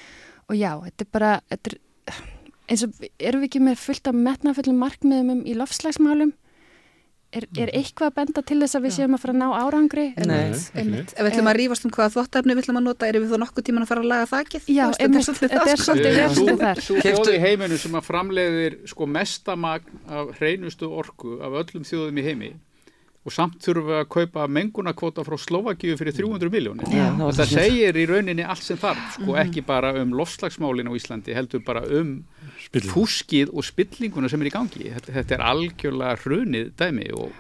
og já, þetta er bara, þetta er, eins og erum við ekki með fullt af metnafullum markmiðum um í lofslagsmálum? Er, er eitthvað að benda til þess að við séum að fara að ná árangri? Nei. Ekki. Ef við ætlum að rífast um hvaða þvóttefni við ætlum að nota, erum við þá nokkuð tíman að fara að laga? Já, Þú veist, einmitt, svolítið þetta það, er svolítið verstu þar. Sú Keyptu- þjóð í heiminu sem að framleiðir sko mestamagn af hreinustu orku af öllum þjóðum í heimi og samt þurfum við að kaupa mengunarkvota frá Slovakíu fyrir 300 miljónir. Var Þetta það. segir í rauninni allt sem þarf, sko ekki bara um lofslagsmálin á Íslandi, heldur bara um Spilling. fúskið og spillinguna sem er í gangi. Þetta, þetta er algjörlega hrunið dæmi og,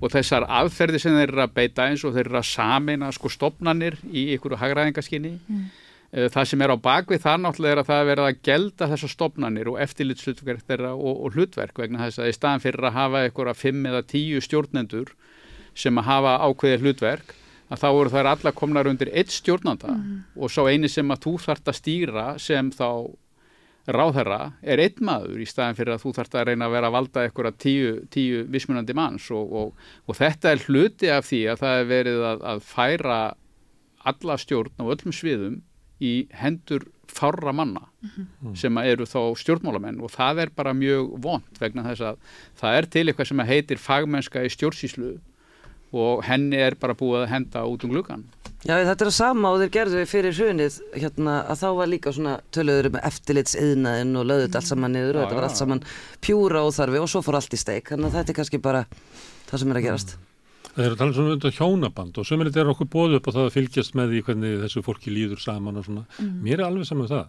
og þessar aðferði sem þeir eru að beita eins og þeir eru að samina sko stopnanir í einhverju hagræðingaskinni. Eh, Það sem er á bakvið það náttúrulega er að það er verið að gelda þessar stopnanir og eftirlitslutverk þeirra og, og hlutverk vegna þess að í staðan fyrir að hafa einhverja fimm eða tíu stjórnendur sem að hafa ákveðið hlutverk að þá eru þær alla komnar undir eitt stjórnanda. Og svo eini sem að þú þart að stýra sem þá ráðherra er einn maður í staðan fyrir að þú þart að reyna að vera að valda einhverja tíu, tíu vismunandi manns. Og, og, og þetta er hluti af því að það er verið að, að færa alla stjórn á öllum sviðum í hendur fárra manna sem að eru þá stjórnmálamenn. Og það er bara mjög vond vegna þess að það er til eitthvað sem heitir fagmennska í stjórnsýslu og henni er bara búið að henda út um gluggan. Já, þetta er að sama og þeir gerðu fyrir hrunið hérna að þá var líka svona töluður um eftirlitsiðnaðinn og lögðu þetta allt saman niður og Já, þetta var allt saman pjúra óþarfi og svo fór allt í steik. Þannig að þetta er kannski bara það sem er að gerast Það er að tala svona um hjónaband og sömur þetta er okkur bóðu upp á það að fylgjast með því hvernig þessu fólki líður saman og svona. Mér er alveg saman með það.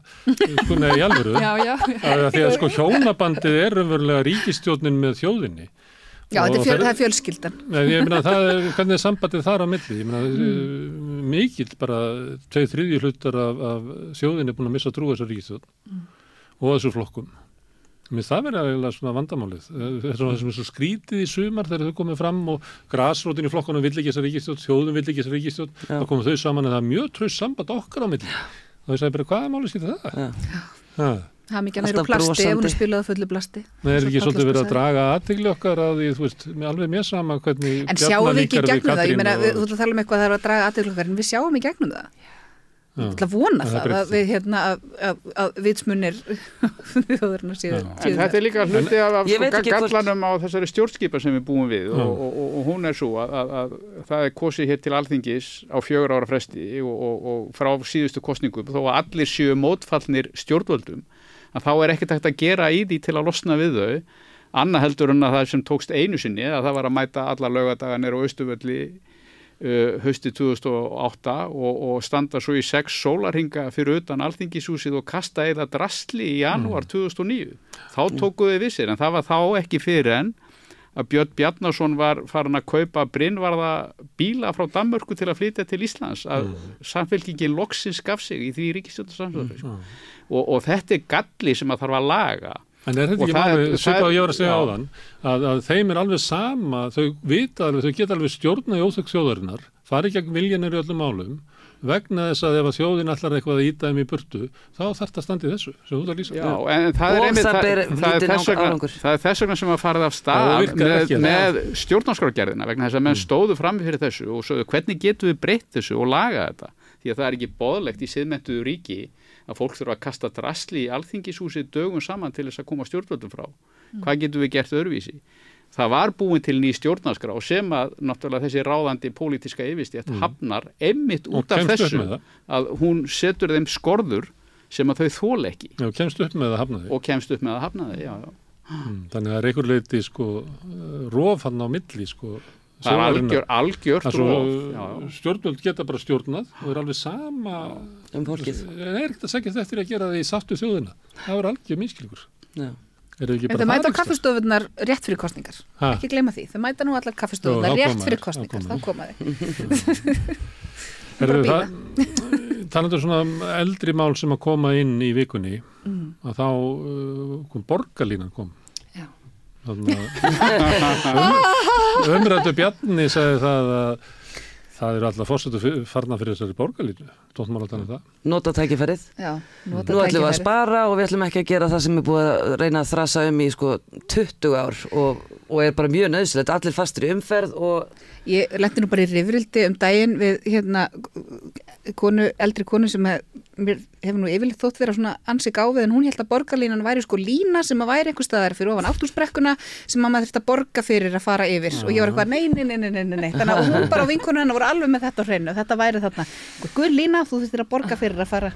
Sko. Já, já, Að því að sko hjónabandið er umverulega ríkistjórnin með þjóðinni. Já, er, fjöl, það er fjölskyldan. Nei, ég meina það er, hvernig er sambandið þar á milli? Ég meina mm. mikill bara tveið þriðju hlutar af, af þjóðinni er búin að missa trú þessar ríkistjórn og þessu flokkum. Mér það verður eiginlega svona vandamálið. Það er svona sem er svo skrítið í sumar þegar þau komið fram og grasrótin í flokkunum vill ekki þessar ríkistjórn, þjóðum vill ekki þessar ríkistjórn, Já. þá komum þau saman en það er mjög tröst samband okkar á milli. Og þau sagði bara, hvað er málið skiptið það? Já. Ha. Það er mikið að Alltaf plasti ef hún er spilað fullu plasti. Það er ekki Svo svolítið verið að draga aðtegli okkar á því, þú veist, með alveg mér sama hvernig En sjáum við ekki gegnum það, ég meina, og- við- þú Ég ætla að vona það það, að við hérna, að, að, að vitsmunir þjóðurinn séu, Já. En þetta er líka hluti af, af sko, ekki hvort- gallanum á þessari stjórnskipa sem við búum við og, og, og, og hún er svo að, að, að það er kosið hér til alþingis á fjögur ára fresti og, og, og frá síðustu kostningum þó að allir séu mótfallnir stjórnvöldum að þá er ekkert hægt að gera í því til að losna við þau annað heldur en að það sem tókst einu sinni að það var að mæta alla lögadaganir og austuvölli uh, hösti 2008 og, og standa svo í sex sólarhinga fyrir utan alþingishúsið og kasta eða drastli í janúar 2009 þá tókuðu við sér en það var þá ekki fyrir en að Björn Bjarnason var farin að kaupa brinnvarða bíla frá Danmörku til að flytja til Íslands að mm. samfélkingin loksins gaf sig í því ríkistjórnarsamstöðu mm. og, og þetta er galli sem að þarf að laga En er þetta ekki það það svipað að ég var að segja já. áðan, að, að þeim er alveg sama, þau vita alveg, þau geta alveg stjórna í óþökk þjóðarinnar, fari gegn viljanir í öllum málum, vegna þess að ef að þjóðin allar eitthvað að íta þeim í burtu, þá þarf þetta að standa í þessu, sem þú ert að lýsa. Já, en það er einmitt það það, það, er vegna, það er þess vegna sem að farið af stað það með, með stjórnarskrágerðina vegna þess að menn stóðu frammi fyrir þessu og sögðu hvernig getum við breytt þessu og laga þetta því að það er ekki boðlegt í siðmentuðu ríki að fólk þurfa að kasta drasli í alþingishúsi dögum saman til þess að koma stjórnvöldum frá. Hvað getum við gert öðruvísi? Það var búin til ný stjórnarskrá sem að náttúrulega þessi ráðandi pólitíska yfirstjætt hafnar einmitt Og út af þessu að hún setur þeim skorður sem að þau þól ekki Já, kemst upp með að hafna þig. og kemst upp með að hafna þig, já, já. Mm, þannig að það er einhver leiti, sko, rof hann á milli, sko, Það er algjör, algjört Það er stjórnvöld geta bara stjórnað og er alveg sama, um fólkið það er ekkert að segja eftir að gera það í sáttu þjóðina. Það er algjör. Er það mæta á það, kaffistofunar rétt fyrir kostningar. Ha? Ekki gleyma því. Þau mæta nú allar Jó, kaffistofunar rétt fyrir kostningar. koma Þá koma það, talandu um svona eldri mál sem að koma inn í vikunni Mm. að þá uh, kom borgarlínan kom. Þannig að um, umrættu Bjarni sagði það að það eru alltaf fórsættu farna fyrir þessari borgarlínu. Um það. Nota tækifærið. Já, nota Nú ætlum við að spara og við ætlum ekki að gera það sem er búið að reyna að þrasa um í sko 20 ár og, og er bara mjög nöðsilegt, allir fastur í umferð og Ég lendi nú bara í rifrildi um daginn við hérna konu, eldri konu sem hef, hefur nú yfirleitt þótt vera svona ansi gáfið en hún held að borgarlínan væri sko lína sem að væri einhver staðar fyrir ofan áttursbrekkuna sem að maður þurft að borga fyrir að fara yfir. Og ég var eitthvað nei, nei, nei, nei, nei, nei, nei. þannig að hún bara á vinkonu hennar voru alveg með þetta hreinu. Þetta væri þarna, guð lína, þú þurftir að borga fyrir að fara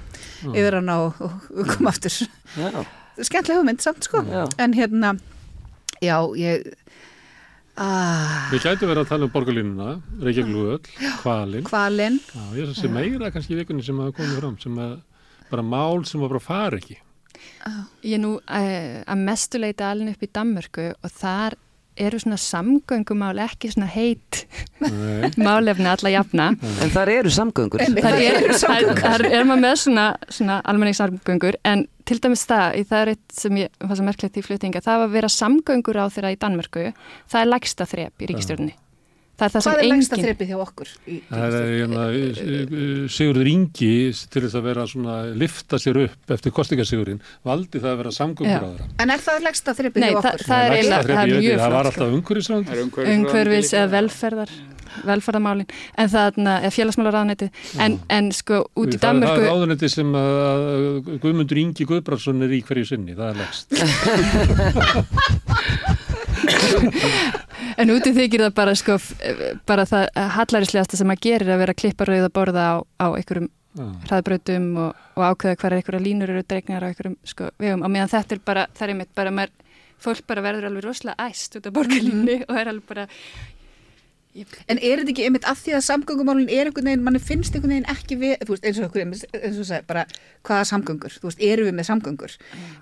yfir hana og, og, koma aftur. Já, skemmtilega hugmynd samt sko. En hérna, já, ég ah, Við gætum verið að tala um borgarlínuna, Reykjavík Kvalin. kvalinn Já, ég sé meira kannski í vikunni sem hafa komið fram, sem að bara mál sem að bara fara ekki. Ég er nú uh, að mestuleita alveg upp í Danmörku og þar eru svona samgöngumál ekki svona heit málefni alla jafna. en þar eru samgöngur. Þar er, eru samgöngur. þar er maður með svona, svona almenningssamgöngur en til dæmis það, það er eitt sem ég var svo merklegt í flutninga, það var að vera samgöngur á þeirra í Danmörku, það er lægsta þrep í ríkistjórninni. Það er það hvað er sem lengsta engin... þreipið hjá okkur í, Það er hérna, Sigurður Ingi til þess að vera svona, lifta sér upp eftir kostingasigurinn, valdi það að vera samgöngur en er það lengsta þreipið Nei, hjá okkur? þrepið, það ég er mjög ekki, Það var alltaf er umhverfisráðuneytið umhverfis eða velferðar velferðarmálin, en það er félagsmálaráðneti, en, en sko út í Það, það er Danmörku, áðunetti sem að að Guðmundur Ingi Guðbrandsson er í hverju sinni, það er legst. en úti þykir það bara sko, f- bara það hallarislegasta sem að gerir að vera að klippa rauða borða á, á einhverjum Já. hraðbrautum og, og ákveða hvar einhverja línur eru dregnar á einhverjum sko, vegum og meðan þetta er bara, það er einmitt bara maður, fólk bara verður alveg rosalega æst út af borgarlínni og er alveg bara En er þetta ekki einmitt að því að samgöngumálun er einhvern veginn, manni finnst einhvern veginn ekki við, þú veist, eins og okkur, eins og sagði, bara hvaða samgöngur, þú veist, eru við með samgöngur? Mm.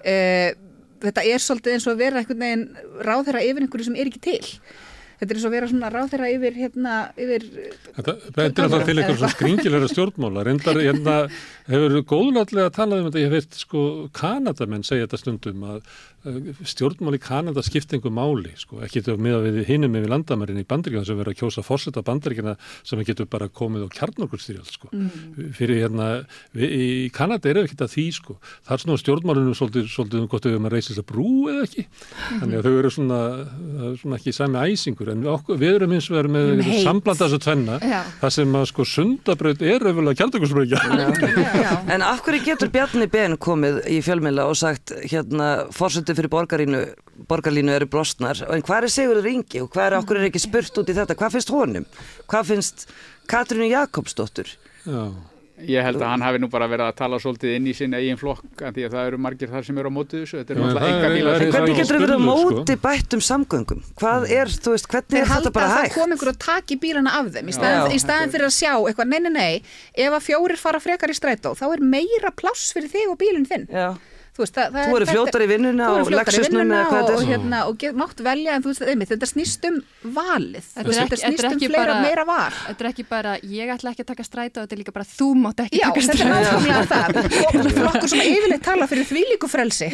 Þetta er svolítið eins og að vera veginn ráðherra yfir einhverju sem er ekki til. Þetta er eins og að vera svona ráðherra yfir, hérna, yfir, Þetta bendir alltaf til eitthvað svona skringilega stjórnmála. Reyndar hérna, hefur góðlátlega talað um þetta, ég veit sko Kanadamenn segja þetta stundum að uh, stjórnmál í Kanada skipti einhver máli, sko, ekki þetta með að við hinum yfir landamærin í bandaríkjana sem verður að kjósa fórseta bandaríkjana sem við getum bara komið á kjarnorkurstyrjald, sko. Fyrir hérna, við, í Kanada er ekki þetta því, sko. Það er svona stjórnmálunum svolítið, svolítið um erum að reysa þess að brú eða ekki. Þannig að þau eru svona, það er svona ekki sami æsingur, en við, okkur, við erum eins og verið með Heit. samblanda þessu tvenna, Já. það sem að sko sundabraut er auðvitað kjarnorkursprengja. já, En af hverju getur Bjarni Ben komið í fjölmiðla og sagt hérna fórsöndi fyrir borgarínu, borgarlínu eru brostnar en hvað er Sigurður Ingi og hvað er okkur er ekki spurt út í þetta, hvað finnst honum? Hvað finnst Katrínu Jakobsdóttur? Já, Ég held að hann hafi nú bara verið að tala svolítið inn í sinna eigin flokk af því að það eru margir þar sem eru á mótið þessu. Þetta eru en náttúrulega það enga er- bílar. það En er- hvernig getur við verið á sko. móti bættum samgöngum? Hvað er, þú veist, hvernig Þeir er halda þetta bara að það hægt? kom einhver og taki bílana af þeim í staðin, Já. í staðin fyrir að sjá eitthvað, nei, nei, nei, ef að fjórir fara frekar í strætó, þá er meira pláss fyrir þig og bílinn þinn. Já. Þú veist, það, það Þú eru fljótar í vinnuna og vinnuna eða hvað og, þetta og, er. hérna, og get, mátt velja en þú veist, einmitt, þetta snýst um valið. Þetta er þetta snýst er um ekki fleira, bara- meira var Þetta er ekki bara, ég ætla ekki að taka strætó, þetta er líka bara, þú mátt ekki Já, taka þetta er náttúrulega það. Og flokkur sem yfirleitt tala fyrir þvílíku frelsi.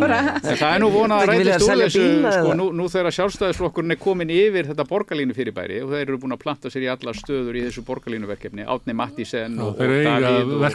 Bara, En það er nú vonað að er rætist úr þessu, sko, nú, nú þegar sjálfstæðisflokkurinn er komin yfir þetta borgarlínu fyrirbæri og þeir eru búin að planta sér í allar stöður í þessu borgarlínuverkefni, Átni Mattísen Já, og, og Davíð og,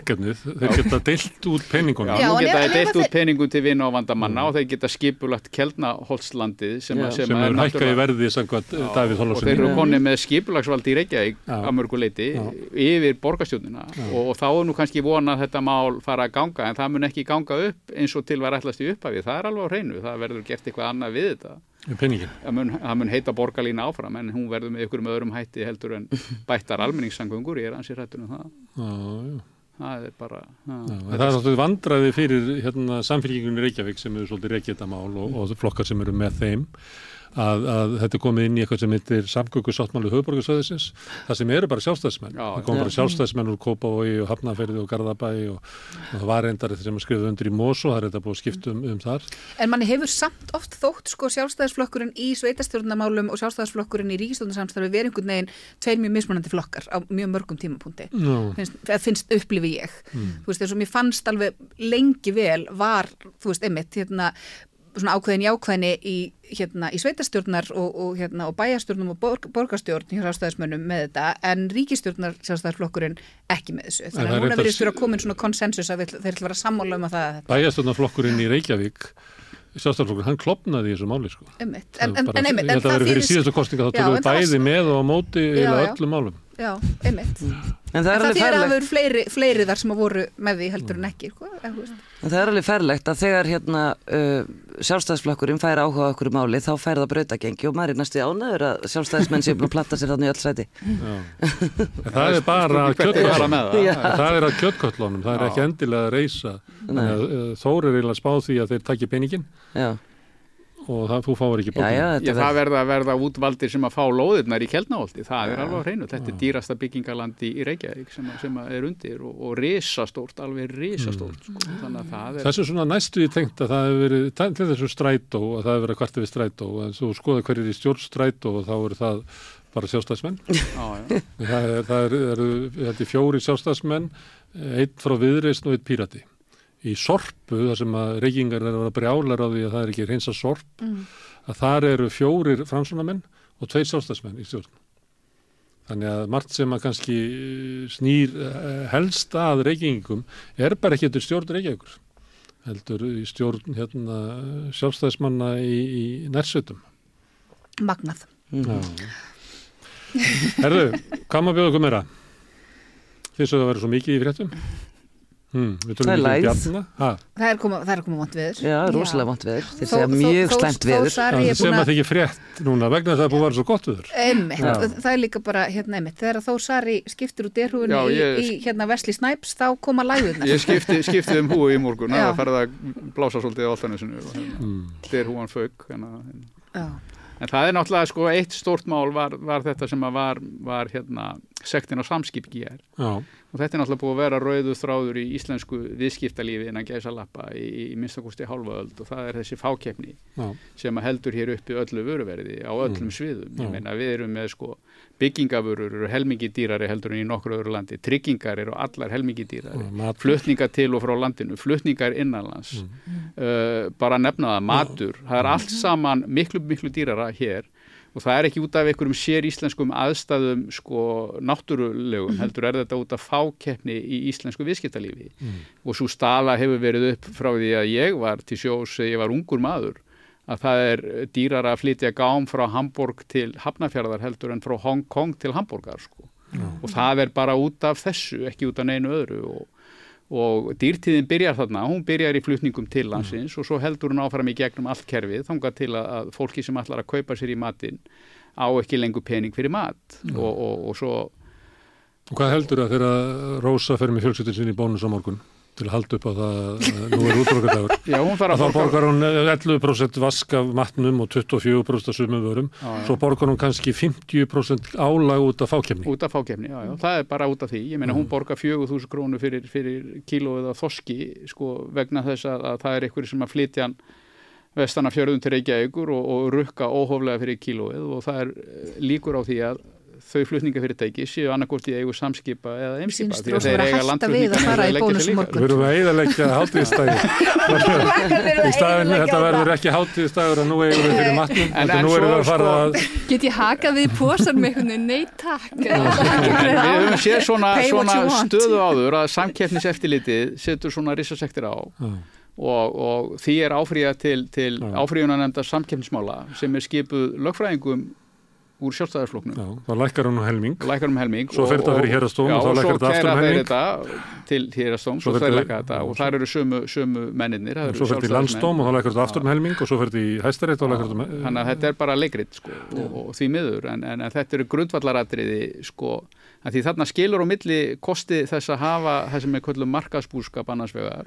þeir deilt út peningum til vinna og vandamanna og þeir geta skipulagt Kelnaholtslandið sem, Já. að- sem er hækkað í verði samkvæmt Já, Davíð og þeir eru konið með skipulagsvaldi í Reykjavík að mörgu leiti Já. yfir borgarstjórnina. Og, og þá er nú kannski vona að þetta mál fara að ganga en það mun ekki ganga upp eins og til var ætlast í upphafi. Það er alveg á hreinu, það verður gert eitthvað annað við þetta. Peningin. það mun, það mun heita borgarlína áfram en hún verður með ykkur um öðrum hætti heldur en bættar almenningssangöngur, ég er ansið hrættur um það. Já, já. Það er bara en það er svolítið vandraði fyrir hérna, samfélkingunni Reykjavík sem eru svolítið reykja þetta mál og, og flokkar sem eru með þeim að, að þetta er komið inn í eitthvað sem heitir samgöngu sáttmáli höfuborgarsöðisins það sem eru bara sjálfstæðismenn. Já, það kom bara sjálfstæðismenn úr Kópavogi og Hafnarferði og Garðabæ og, og það var reyndar sem að skrifa undir í Mosó það er þetta búið að skipta um, um þar. En manni hefur samt oft þótt sko sjálfstæðisflokkurinn í sveitastjórnarmálum og sjálfstæðisflokkurinn í ríkistjórnarsamstarfi verið einhvern veginn tveir mjög mismunandi flokkar á mjög mörgum tímapunkti. Finnst, finnst upplifi ég. Þú veist, eins og mér fannst alveg lengi vel var, þú veist, einmitt hérna, svona ákveðin jákvæðni í, hérna, í sveitastjórnar og, og, hérna, og bæjastjórnum og borg, borgarstjórn hjá sjálfstæðismönnum með þetta en ríkistjórnar sjálfstæðisflokkurinn ekki með þessu. En þannig að núna verðist fyrir að komin svona konsensus að þeir ætla að vera sammála um að það bæjastofnarflokkurinn í Reykjavík sjálfstæðarflokkurinn, hann klopnaði í þessu máli sko. en, Það en, bara- en einmitt en vera fyrir síðustu kostinga þá tökum en við bæði með og á móti eða öllum málum já, einmitt. En það En er það alveg að það ferlegt, voru fleiri, fleiri þar sem að voru með því heldur en ekki, sko, eða, þú veist. en það er alveg ferlegt að þegar hérna uh, sjálfstæðisflokkurinn fær áhuga á okkur máli þá fær það brautagengi og maður er næstu ánæður að sjálfstæðismenn séu búin að platta sér þannig í öll sæti. En það er bara að með það. Er að kjötköllunum, það er ekki endilega að reysa. Þannig að uh, Þór er eiginlega spáð því að þeir takki peningin Já, og það, þú fáir ekki já, já, bókina. þetta Já, það verða að verða útvaldir sem að fá lóðirnar í Kjeldnaholti, það er alveg hreinu, þetta er dýrasta byggingalandi í Reykjavík sem, að- sem að er undir og, og risastórt, alveg risastórt, sko. þannig að það er, Þessu er svona næstu í tengt að það hefur verið, til þessu strætó, að það hefur verið kvartið við strætó, en þú skoða hverjir í stjórn strætó og þá eru það bara sjálfstæðsmenn. já, já, Það er, það er, eru, þetta er fjóri sjálfstæðsmenn, einn frá viðreisn og einn pírati. Í sorpu, þar sem að reykingar er að vera brjálar á því að það er ekki reynsa sorp, að þar eru fjórir fransunamenn og tveir sjálfstæðsmenn í stjórn. Þannig að margt sem að kannski eh, snýr eh, helst að reykingum er bara ekki til stjórn reykjavíkur. Heldur í stjórn hérna, sjálfstæðsmanna í, í nærsveitum. Magnað. Herðu, hvað maður bjóða okkur meira? Þið svo að vera svo mikið í fréttum? Hmm, við Það er ekki um Það er koma, það er koma vant viður. Já, rosalega vant veður. Þeir segja mjög þó veður. Er sem að það ekki frétt núna vegna þess að það búið að vera svo gott viður. Einmitt, það er líka bara hérna einmitt, þegar Þór Sari skiptir úr derhúinu í, í hérna Vesli Snæps þá koma lægurnar. ég skipti, skipti um húi í morgun, það ferða að blása svolítið á hérna, Mm. þetta er húan fög, hérna, Já, En það er náttúrulega sko eitt stórt mál var, var þetta sem að var, var hérna sektin á samskip og þetta er náttúrulega búið að vera rauðu þráður í íslensku viðskiptalífi innan gæsa lappa í, í minnstakosti hálfa öld. Og það er þessi fákeppni já, sem heldur hér uppi öllu vöruverði á öllum sviðum. Ég meina við erum með sko byggingavörur eru helmingi dýrari heldur en í nokkur öðru landi, tryggingar eru allar helmingi dýrari, flutningar til og frá landinu, flutningar innanlands, uh, bara nefna það, matur, það er allt saman miklu, miklu dýrara hér og það er ekki út af einhverjum sér íslenskum aðstæðum sko náttúrulegum, heldur er þetta út af fákeppni í íslensku viðskiptalífi. Og svo staða hefur verið upp frá því að ég var til sjós, ég var ungur maður að það er dýrar að flytja gám frá Hamburg til Hafnafjörðar heldur en frá Hong Kong til Hamburgar sko. og það er bara út af þessu, ekki út af neinu öðru. Og, og dýrtíðin byrjar þarna, hún byrjar í flutningum til landsins og svo heldur hún áfram í gegnum allt kerfið, þangað til að, að fólki sem ætlar að kaupa sér í matinn á ekki lengur pening fyrir mat. Og, og, og svo Og hvað heldur það þegar Rósa fer með fjölskyldin sinni í bónus á morgun til að halda upp á það að nú er? Já, þarf Að þá borgar hún 11% vask af matnum og 24% af sumum vörum. Svo borgar hún kannski 50% álag út af fákjefni. Út af fákefni, já, já, það er bara út af því. Ég meina, hún borgar 4.000 krónu fyrir, fyrir kílóið af þoski, sko, vegna þess að, að það er einhverju sem að flytja hann vestana fjörðum til Reykjavíkur og, og rukka óhóflega fyrir kílóið og það er eh, líkur á því að þau flutningafyrirtæki séu annarkort í eigu samskipa eða eimskipa Sýnist rosa vera að hætta við að fara í bónus á Við erum að eiðalegja hátíðstæði. Í staðin þetta verður ekki hátíðstæður að nú eigum við fyrir matnum. En- en nú erum við að fara sko, að... Get ég hakað við posan með? Nei takk. Við höfum séð svona, svona stöðu áður að samkeppniseftilitið setur svona risasektir á og, og því er áfríða til, til Já. áfríðuna nefnda samkeppnismála sem er skipuð lögfræðingum úr sjálfstæðarfloknum Já, þá lækkar hún helming. lækkar um helming Svo fer þetta fyrir héraðsdóm og þá lækkar þetta aftur um helming. þetta til hérastóm, Svo fer þetta- og þar eru sömu, sömu menninir Svo fer þetta í landsdóm og þá lækkar þetta aftur um helming og svo fer þetta í hæstarétt og lækkar þetta þannig að þetta er bara leikrit sko, og, og því miður. En, en, en þetta eru grundvallaratriði sko, að því þarna skilur á milli kosti þess að hafa það sem er köllum markaðsbúskap annars vegar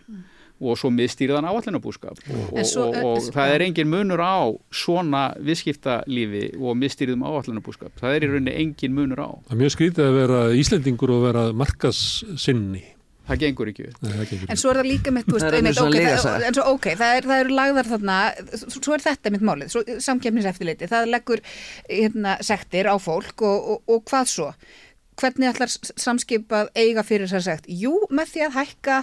og svo miðstýrðan áallunabúskap og, svo- og, og, og það er engin munur á svona viðskiptalífi og miðstýrðum áallunabúskap það er í rauninni engin munur á Það er mjög skrítið að vera Íslendingur og vera markassinni. það gengur ekki upp Nei, það gengur En svo er það líka mitt, þú veist, Það er einmitt, ok, svo ok, það, er, það eru lagðar þarna, svo er þetta mitt málið, svo samkefniseftiliti, það leggur hérna, sektir á fólk og, og, og hvað svo? Hvernig ætlar samskipað eiga fyrir þess að sekt? Jú, með því að hækka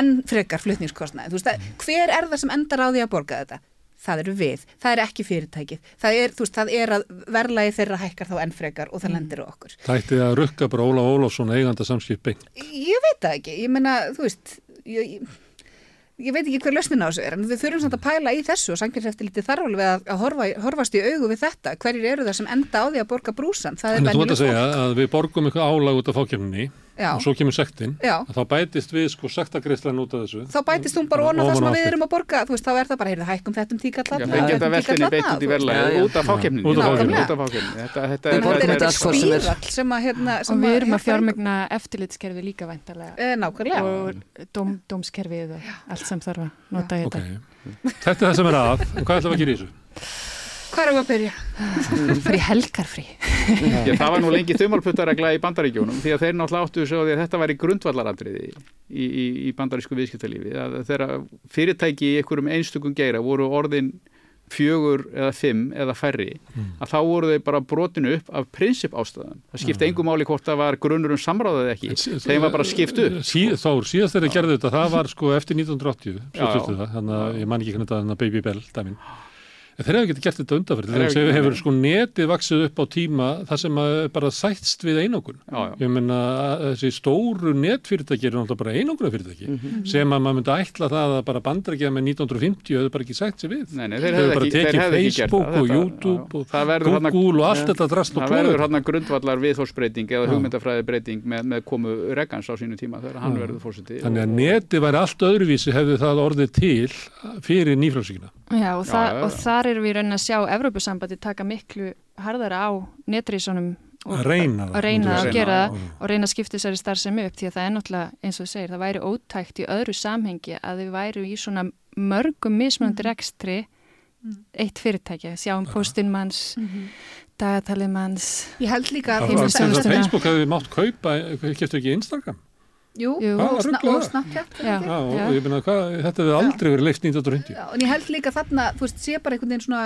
enn frekar flutningskostnaði. Að, hver er það sem endar á því að borga þetta? Það eru við, það er ekki fyrirtækið. Það er, veist, það er að verðlagi þeirra hækkar þá enn frekar og það lendir á okkur. Það ætti að rukka bara Óla Ólafsson eiganda samskip beint. Ég veit það ekki, ég meina, þú veist, ég, ég, ég veit ekki hver lausnin á þessu er en við þurfum samt að pæla í þessu og samkynnseftiliti þarf alveg að, að horfa, horfast í augu við þetta hverjir eru það sem enda á því að borga brúsan það er En þú ert að segja fólk. að við borgum eitthvað álag út af fákjörninni Já. og svo kemur sektin Já. að þá bætist við sko sektagreislan út af þessu þá bætist hún bara á það sem við erum að borga þú veist, þá er það bara, heyrðu, hækkum þetta um tíkall Já, þeir geta veltinni beitt út af fákefninni. Út af fákeppninni. Út af fákefninni. Þetta, er, er er. spírall sem að hérna og sem við erum að hjálpar fjármegna eftirlitskerfi líka væntalega Eh, nákvæmlega og dóm, dómskerfið og allt sem þarf að nota þetta. þetta er það sem er að en hvað ætlum við að gera í þessu? Hvað erum við að byrja? Fyrir helgarfri. Já, það var nú lengi þumalputtaregla í bandaríkjónum því að þeir náttúrulega áttu svo að þetta væri grundvallarandriði í, í, í bandarísku viðskiptalífi að þeirra fyrirtæki í einhverjum einstökum geira voru orðin fjögur eða fimm eða færri að þá voru þeir bara brotinu upp af prinsip ástæðan. Það skipti engum máli hvort það var grunnur um samráðið ekki. Þeim var bara skipt upp. Sí, Þór, síðast þegar ég gerði þetta, það var sko eftir 1980, Já, svo já. þurftu það, þannig að ég man ekki hvernig þetta Baby Bell dæmin. En þeir hefur getið gert þetta undanferð, Þeir þegar ekki- hefur sko netið vaksið upp á tíma þar sem að bara sætst við einokun. Já, já. Ég meina að þessi stóru netfyrirtæki eru náttúrulega bara einokuna fyrirtæki Mhm. sem að maður myndi ætla það að bara bandarækja með 1950 hefur bara ekki sætt sér við. Nei, nei, þeir hefur bara ekki- ekki gert Facebook það. og Þetta- YouTube já. og Það verður þarna- Google og allt þetta drast og Það verður hann grundvallar viðhórsbreyting eða Já. hugmyndafræði breyting með, með komu Regans á sínu tíma þegar hann verður fórseti. Þannig að þar erum við raunin að sjá Evrópusambandi taka miklu harðara á netrísunum og Að reyna að, reyna að segja. gera það og reyna að skipta þessari starfsemi upp því að það er náttúrulega eins og þú segir, það væri ótækt í öðru samhengi að við væru í svona mörgum mismunandi rekstri eitt fyrirtæki, sjáum postin manns dagatalið manns ég held líka að að. Facebook hefði mátt kaupa, keftu ekki Instagram? Jú, Jú. og, Hvað sna rugl og það? Snapchat Já. Já, og Já. ég meina, hvað, þetta hefði aldrei verið leift 1950. Já, en ég held líka þarna, þú veist, sé bara einhvern veginn svona,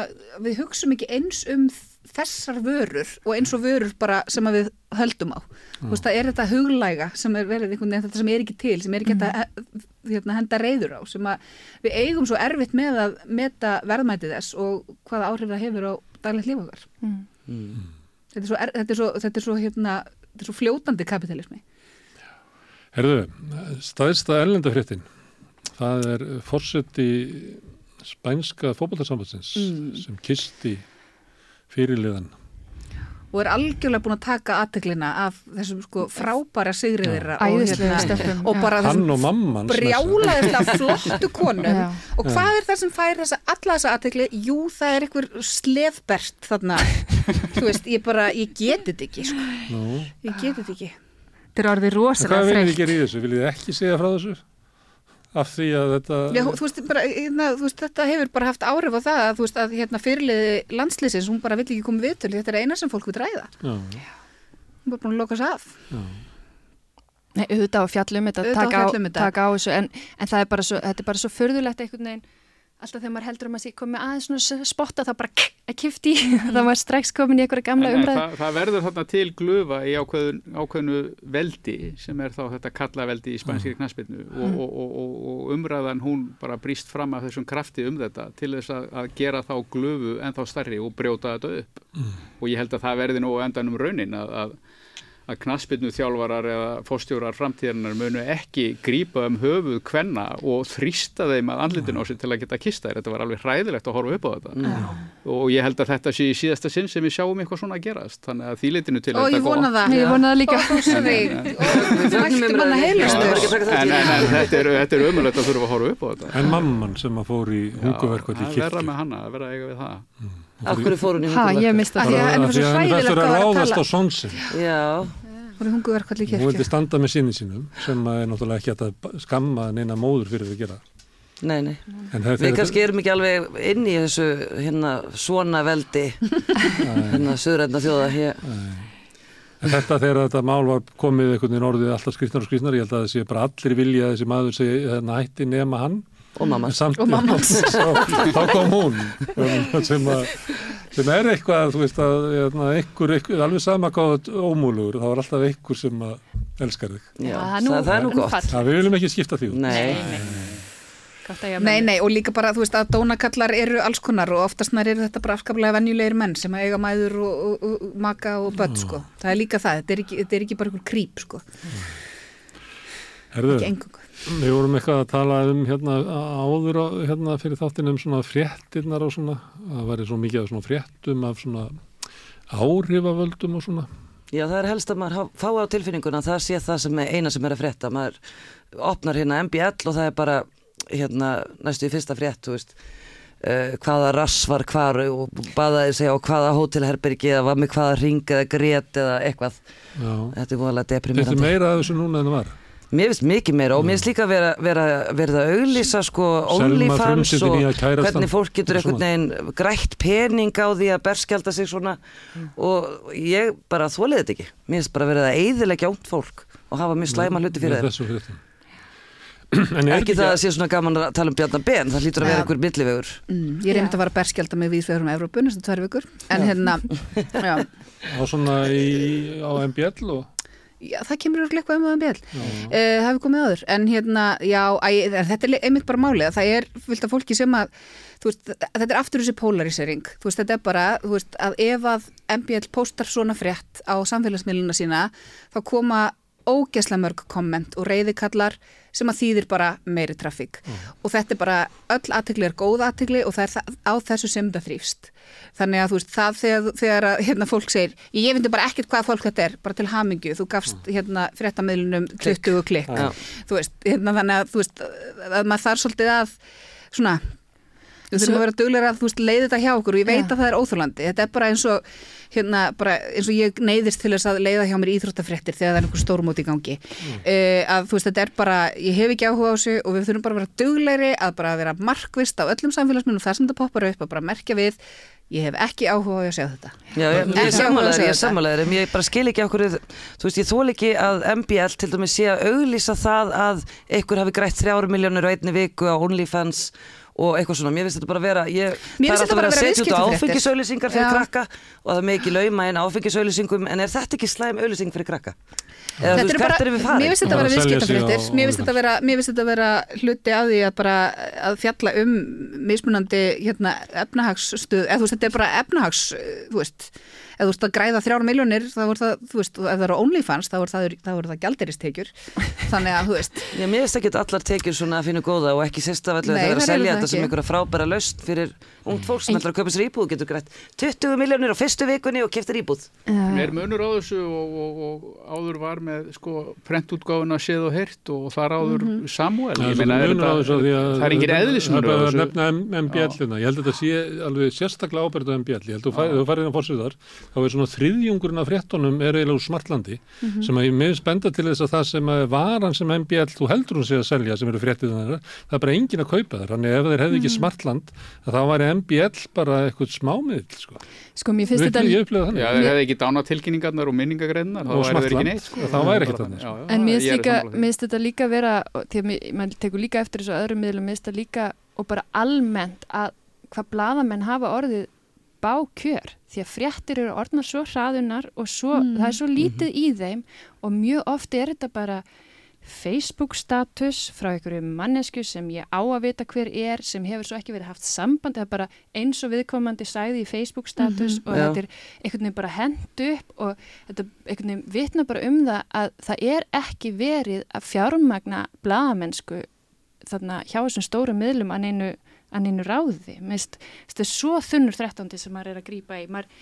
við hugsum ekki eins um þessar vörur og eins og vörur bara sem að við höldum á. Þú veist, það er þetta huglæga sem er verið einhvern veginn, þetta sem er ekki til, sem er ekki hægt að hérna, henda reyður á, sem að við eigum svo erfitt með að meta verðmætið þess og hvaða áhrif það hefur á daglegt líf okkar. Mm. Þetta er svo, er, þetta er svo, þetta er svo, hérna, þetta er svo fljótandi kapitalismi. Herðu, staðista erlendafréttin, það er fórseti spænska fótboltarsambandsins sem kisti fyrirliðan. og er algjörlega búin að taka aðteglina af þessum sko frábæra sigri þeirra og, já. bara Hann þessum brjálaðislega flottu konum Já. og hvað er það sem fær þessa, alla þessa aðtegli? Jú, það er einhver slefbert þarna þú veist, ég bara, ég geti þetta ekki sko. Nú, ég geti þetta ekki Þetta er orðið en hvað rosalega viljið þið gera í þessu? Viljið þið ekki segja frá þessu? Af því að þetta... Já, þú veist, bara, hérna, þú veist, þetta hefur bara haft áhrif á það að, þú veist, að hérna, fyrirliði landslýsins, hún bara vill ekki koma viðtölu, þetta er eina sem fólk vil ræða. Já, hún bara búin að loka sig af. Nei, auðvitað á fjallum þetta, Auðvitað á taka, á, taka á þessu en, en það er bara svo, þetta er bara svo förðulegt einhvern veginn alltaf þegar maður heldur um að sé komið aðeins svona spotta þá bara að kifti þá var strax komin í einhverja gamla umræð það, það verður þarna til glufa í ákveðun, ákveðnu veldi sem er þá þetta kalla veldi í spænskri knaspinu og, og, og, og, og umræðan hún bara brýst fram af þessum krafti um þetta til þess að, að gera þá glufu en þá starri og brjóta þetta upp. Og ég held að það verði nú á endanum raunin að, að, að knaspinu þjálfarar eða fórstjórar framtíðarinnar munu ekki grípa um höfuð kvenna og þrýsta þeim að andlitin á sig til að geta kista þér. Þetta var alveg hræðilegt að horfa upp á þetta. Og ég held að þetta sé í síðasta sinn sem við sjáum eitthvað svona að gerast. Þannig að því litinu til er og þetta ég vona það. Ég vona það líka. þetta er, þetta er ömulegt að þurfa að horfa upp á þetta. En mamman sem að fór í í það verða með hana, að vera að eiga við það. Af hverju fór hún í því það Því að ráðast á sonsin. Já, voru hunguverkvall í Hún vildi standa með sinni sínum sem er náttúrulega ekki að skamma neina móður fyrir að gera. nei, nei En það Við kannski erum ekki alveg inn í þessu hérna svona veldi hérna söðrætna þjóða hér. En þetta þegar þetta mál var komið einhvern veginn orðið alltaf skrifnar og skrifnar, ég held að það sé bara allir vilja að þessi maður segi hérna hætti nema hann. Og mamma samt, Og mamma. þá kom hún um, sem, að, sem er eitthvað, þú veist að hérna, einhver, einhver, alveg sama hvað ómúlugur, þá er alltaf einhver sem að elskar þig. Já, það er nú það, er nú gott. Það við viljum ekki skipta því út. Nei, ég Nei, nei, og líka bara, þú veist, að dónakallar eru alls konar og oftast nær eru þetta bara afskaplega venjulegir menn sem eiga mæður og, og, og maka og börn, sko. Það er líka það, þetta er ekki, þetta er ekki bara einhver krýp, sko. Herðu, ekki engungu. Við vorum eitthvað að tala um hérna áður á, hérna fyrir þáttinn um svona fréttinnar og svona, það væri svo mikið af svona fréttum af svona áhrifavöldum og svona. Já, það er helst að maður fái á tilfinninguna að það sé það sem eina sem er að frétta. Maður opnar hérna MBL og það er bara hérna næstu í fyrsta frétt, þú veist, uh, hvaða rass var hvar og baðaði sig á hvaða hótelherbergi eða var með hvaða ring eða grét eða eitthvað. Já. Þetta er voðalega Þetta er meira af þessu núna en það var. Mér finnst mikið meira og mér finnst líka vera, vera, verið að auglýsa sko OnlyFans og hvernig fólk getur einhvern veginn grætt pening á því að berskjálta sig svona. Og ég bara þólið þetta ekki. Mér finnst bara verið að eyðilegja ónt fólk og hafa mjög slæma hluti fyrir er Ekki það að sé svona gaman að tala um Bjarnar Ben, það hlýtur að vera Já. einhver millivegur. Mm, ég reyndi að vara berskjálta með viðsvegurum Evrópu næstu tvær vikur, en hérna, já, á svona í, á MBL og Já, það kemur örugglega eitthvað um það um bjöl. Uh, það hefur komið áður. En hérna, já, æ, þetta er einmitt bara málið. að Það er fullt af fólki sem að, veist, þetta er aftur þessi polarisering. Veist, þetta er bara, veist, að ef að MBL postar svona frétt á samfélagsmiðluna sína, þá koma ógesla mörg komment og reyðikallar sem að þýðir bara meiri trafík. Og þetta er bara, öll aðtegli er góð aðtegli og það er það, á þessu sem það þrýfst. Þannig að þú veist, það þegar, þegar hérna, fólk segir, ég veit bara ekkert hvað fólk þetta er, bara til hamingju, þú gafst hérna fréttamiðlunum 20 klikk, Já. þú veist, hérna þannig að þú veist, að maður þarf svolítið að svona, við þurfum að vera duglega að þú veist, leiði þetta hjá okkur og ég veit Já. að það er óþólandi, þetta er bara eins og hérna, bara eins og ég neyðist til þess að leiða hjá mér íþróttafréttir þegar það er einhver stórmót í gangi. Mm. að þú veist, þetta er bara, ég hef ekki áhuga á þessu og við þurfum bara að vera duglegri að bara vera markvist á öllum samfélagsmiðlum þar sem þetta poppar upp, að bara merkja við. Ég hef ekki áhuga á að sjá þetta. Já, ég, ég er sammálaður, ég er ég bara skil ekki okkur, þú veist, ég þól ekki að MBL til dæmis sé að auglýsa það að einhver hafi grætt þrjáru miljónur á einni viku á OnlyFans og eitthvað svona, mér finnst þetta bara vera ég, Mér það finnst er alltaf þetta bara verið að vera setja út áfengisauðlýsingar fyrir krakka og það með ekki lauma inn áfengisauðlýsingum en er þetta ekki slæm auðlýsing fyrir krakka? Eða þú Þetta veist, er bara, hvert erum við mér farin? finnst þetta vera að sig viðskiptafréttir. Mér finnst þetta vera, mér þetta vera hluti að því að bara að fjalla um mismunandi hérna, efnahagsstöð, eða þú veist, þetta er bara efnahags, þú veist eða þú veist að græða þrjár miljónir þá er það, þú veist, og ef það eru OnlyFans þá er það, þá er það gjalderistekjur þannig að, þú veist, Já, mér finnst ekki allar tekjur svona að finna góða og ekki sérstafallega þegar að þær eru selja það þetta sem ekki. einhverja frábæra laust fyrir ungt fólk sem ætlar að kaupa sér íbúð getur grætt 20 miljónir á fyrstu vikunni og keftir íbúð. Er munur á þessu og, og, og áður var með sko prentútgáfuna séð og heyrt og þar áður Samuel, Það ég er meina svolítið er munur á þessu af því þetta, að- það er engin eðlismunur á Það er bara að þessu. Ég held að þetta sé alveg sérstaklega ábyrgð á MBL. Ég held að þú ef farið á fórsöðar, þá er svona þriðjungurinn af fréttunum er eiginlega úr smartlandi sem að ég með spenda til þess að það sem að varan sem MBL, þú heldur hún sé að selja sem eru fréttið þannig, það er bara engin að kaupa þær. Þannig ef þeir hefði ekki smartland, að þá væri MBL bara eitthvað smámiðl, sko. Sko, mér finnst þetta Ég upplifði þannig. Já, þeir hefði ekki dána tilkynningarnar og minningagreinar, þá Og væri þeir ekki Smartland. neitt. Sko. Það væri ekki þannig, sko. En mér finnst þetta líka vera, og því að mér- maður tekur líka og bara almennt að hvað bladamenn hafa orðið bákjör því að fréttir eru orðnar svo hraðunar og svo, það er svo lítið í þeim og mjög oft er þetta bara Facebook status frá einhverju mannesku sem ég á að vita hver er sem hefur svo ekki verið haft samband eða bara eins og viðkomandi sæði í Facebook status og Já. þetta er einhvern veginn bara hend upp og þetta einhvern veginn vitna bara um það að það er ekki verið að fjármagna blaðamennsku þarna hjá þessum stóru miðlum að neinu, að neinu ráði. Mist, þetta er svo þunnur 13. sem maður er að grípa í. Maður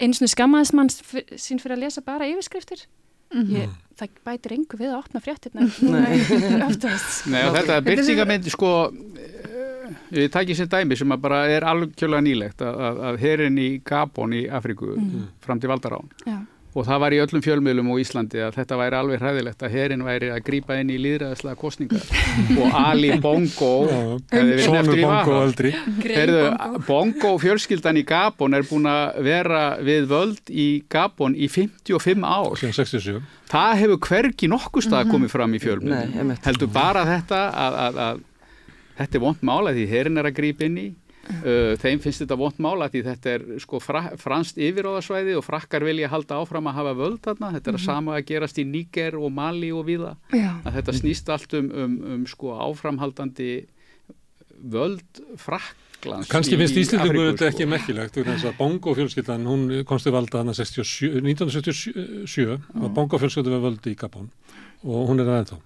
eins og skammaðist mann sín fyrir að lesa bara yfirskriftir. Ég, það bætir engu við að opna fréttirna þetta byrtingamendi sko eh, ég takk sem dæmi sem að bara er algjörlega nýlegt að, að, að herin í Gabon í Afríku fram til Valdarán Já. Og það var í öllum fjölmiðlum á Íslandi að þetta væri alveg hræðilegt að herin væri að grípa inn í líðræðislega kostningar og Ali Bongo í Bongo. Heyrðu, Bongo. Fjölskyldan í Gabon er búin að vera við völd í Gabon í 55 ár. Síðan 67. það hefur hvergi nokkuð stað komið fram í fjölmiðlum. Heldur bara þetta að, að, að þetta er vond mála því herin er að grípa inn í þeim finnst þetta vond mála því þetta er sko fra, franskt yfiráðasvæði og frakkar vilja halda áfram að hafa völd þarna. Þetta er að sama að gerast í Níger og Mali og viða Já. að þetta snýst allt um, um, um sko áframhaldandi völd Frakklands Kanski finnst Íslandingur þetta sko. ekki merkilegt vegna þess að Bongo fjölskyldan, hún komst til valda hana 67, 1967 var Bongo fjölskyldan við völdi í Gabon og hún er það ennþá.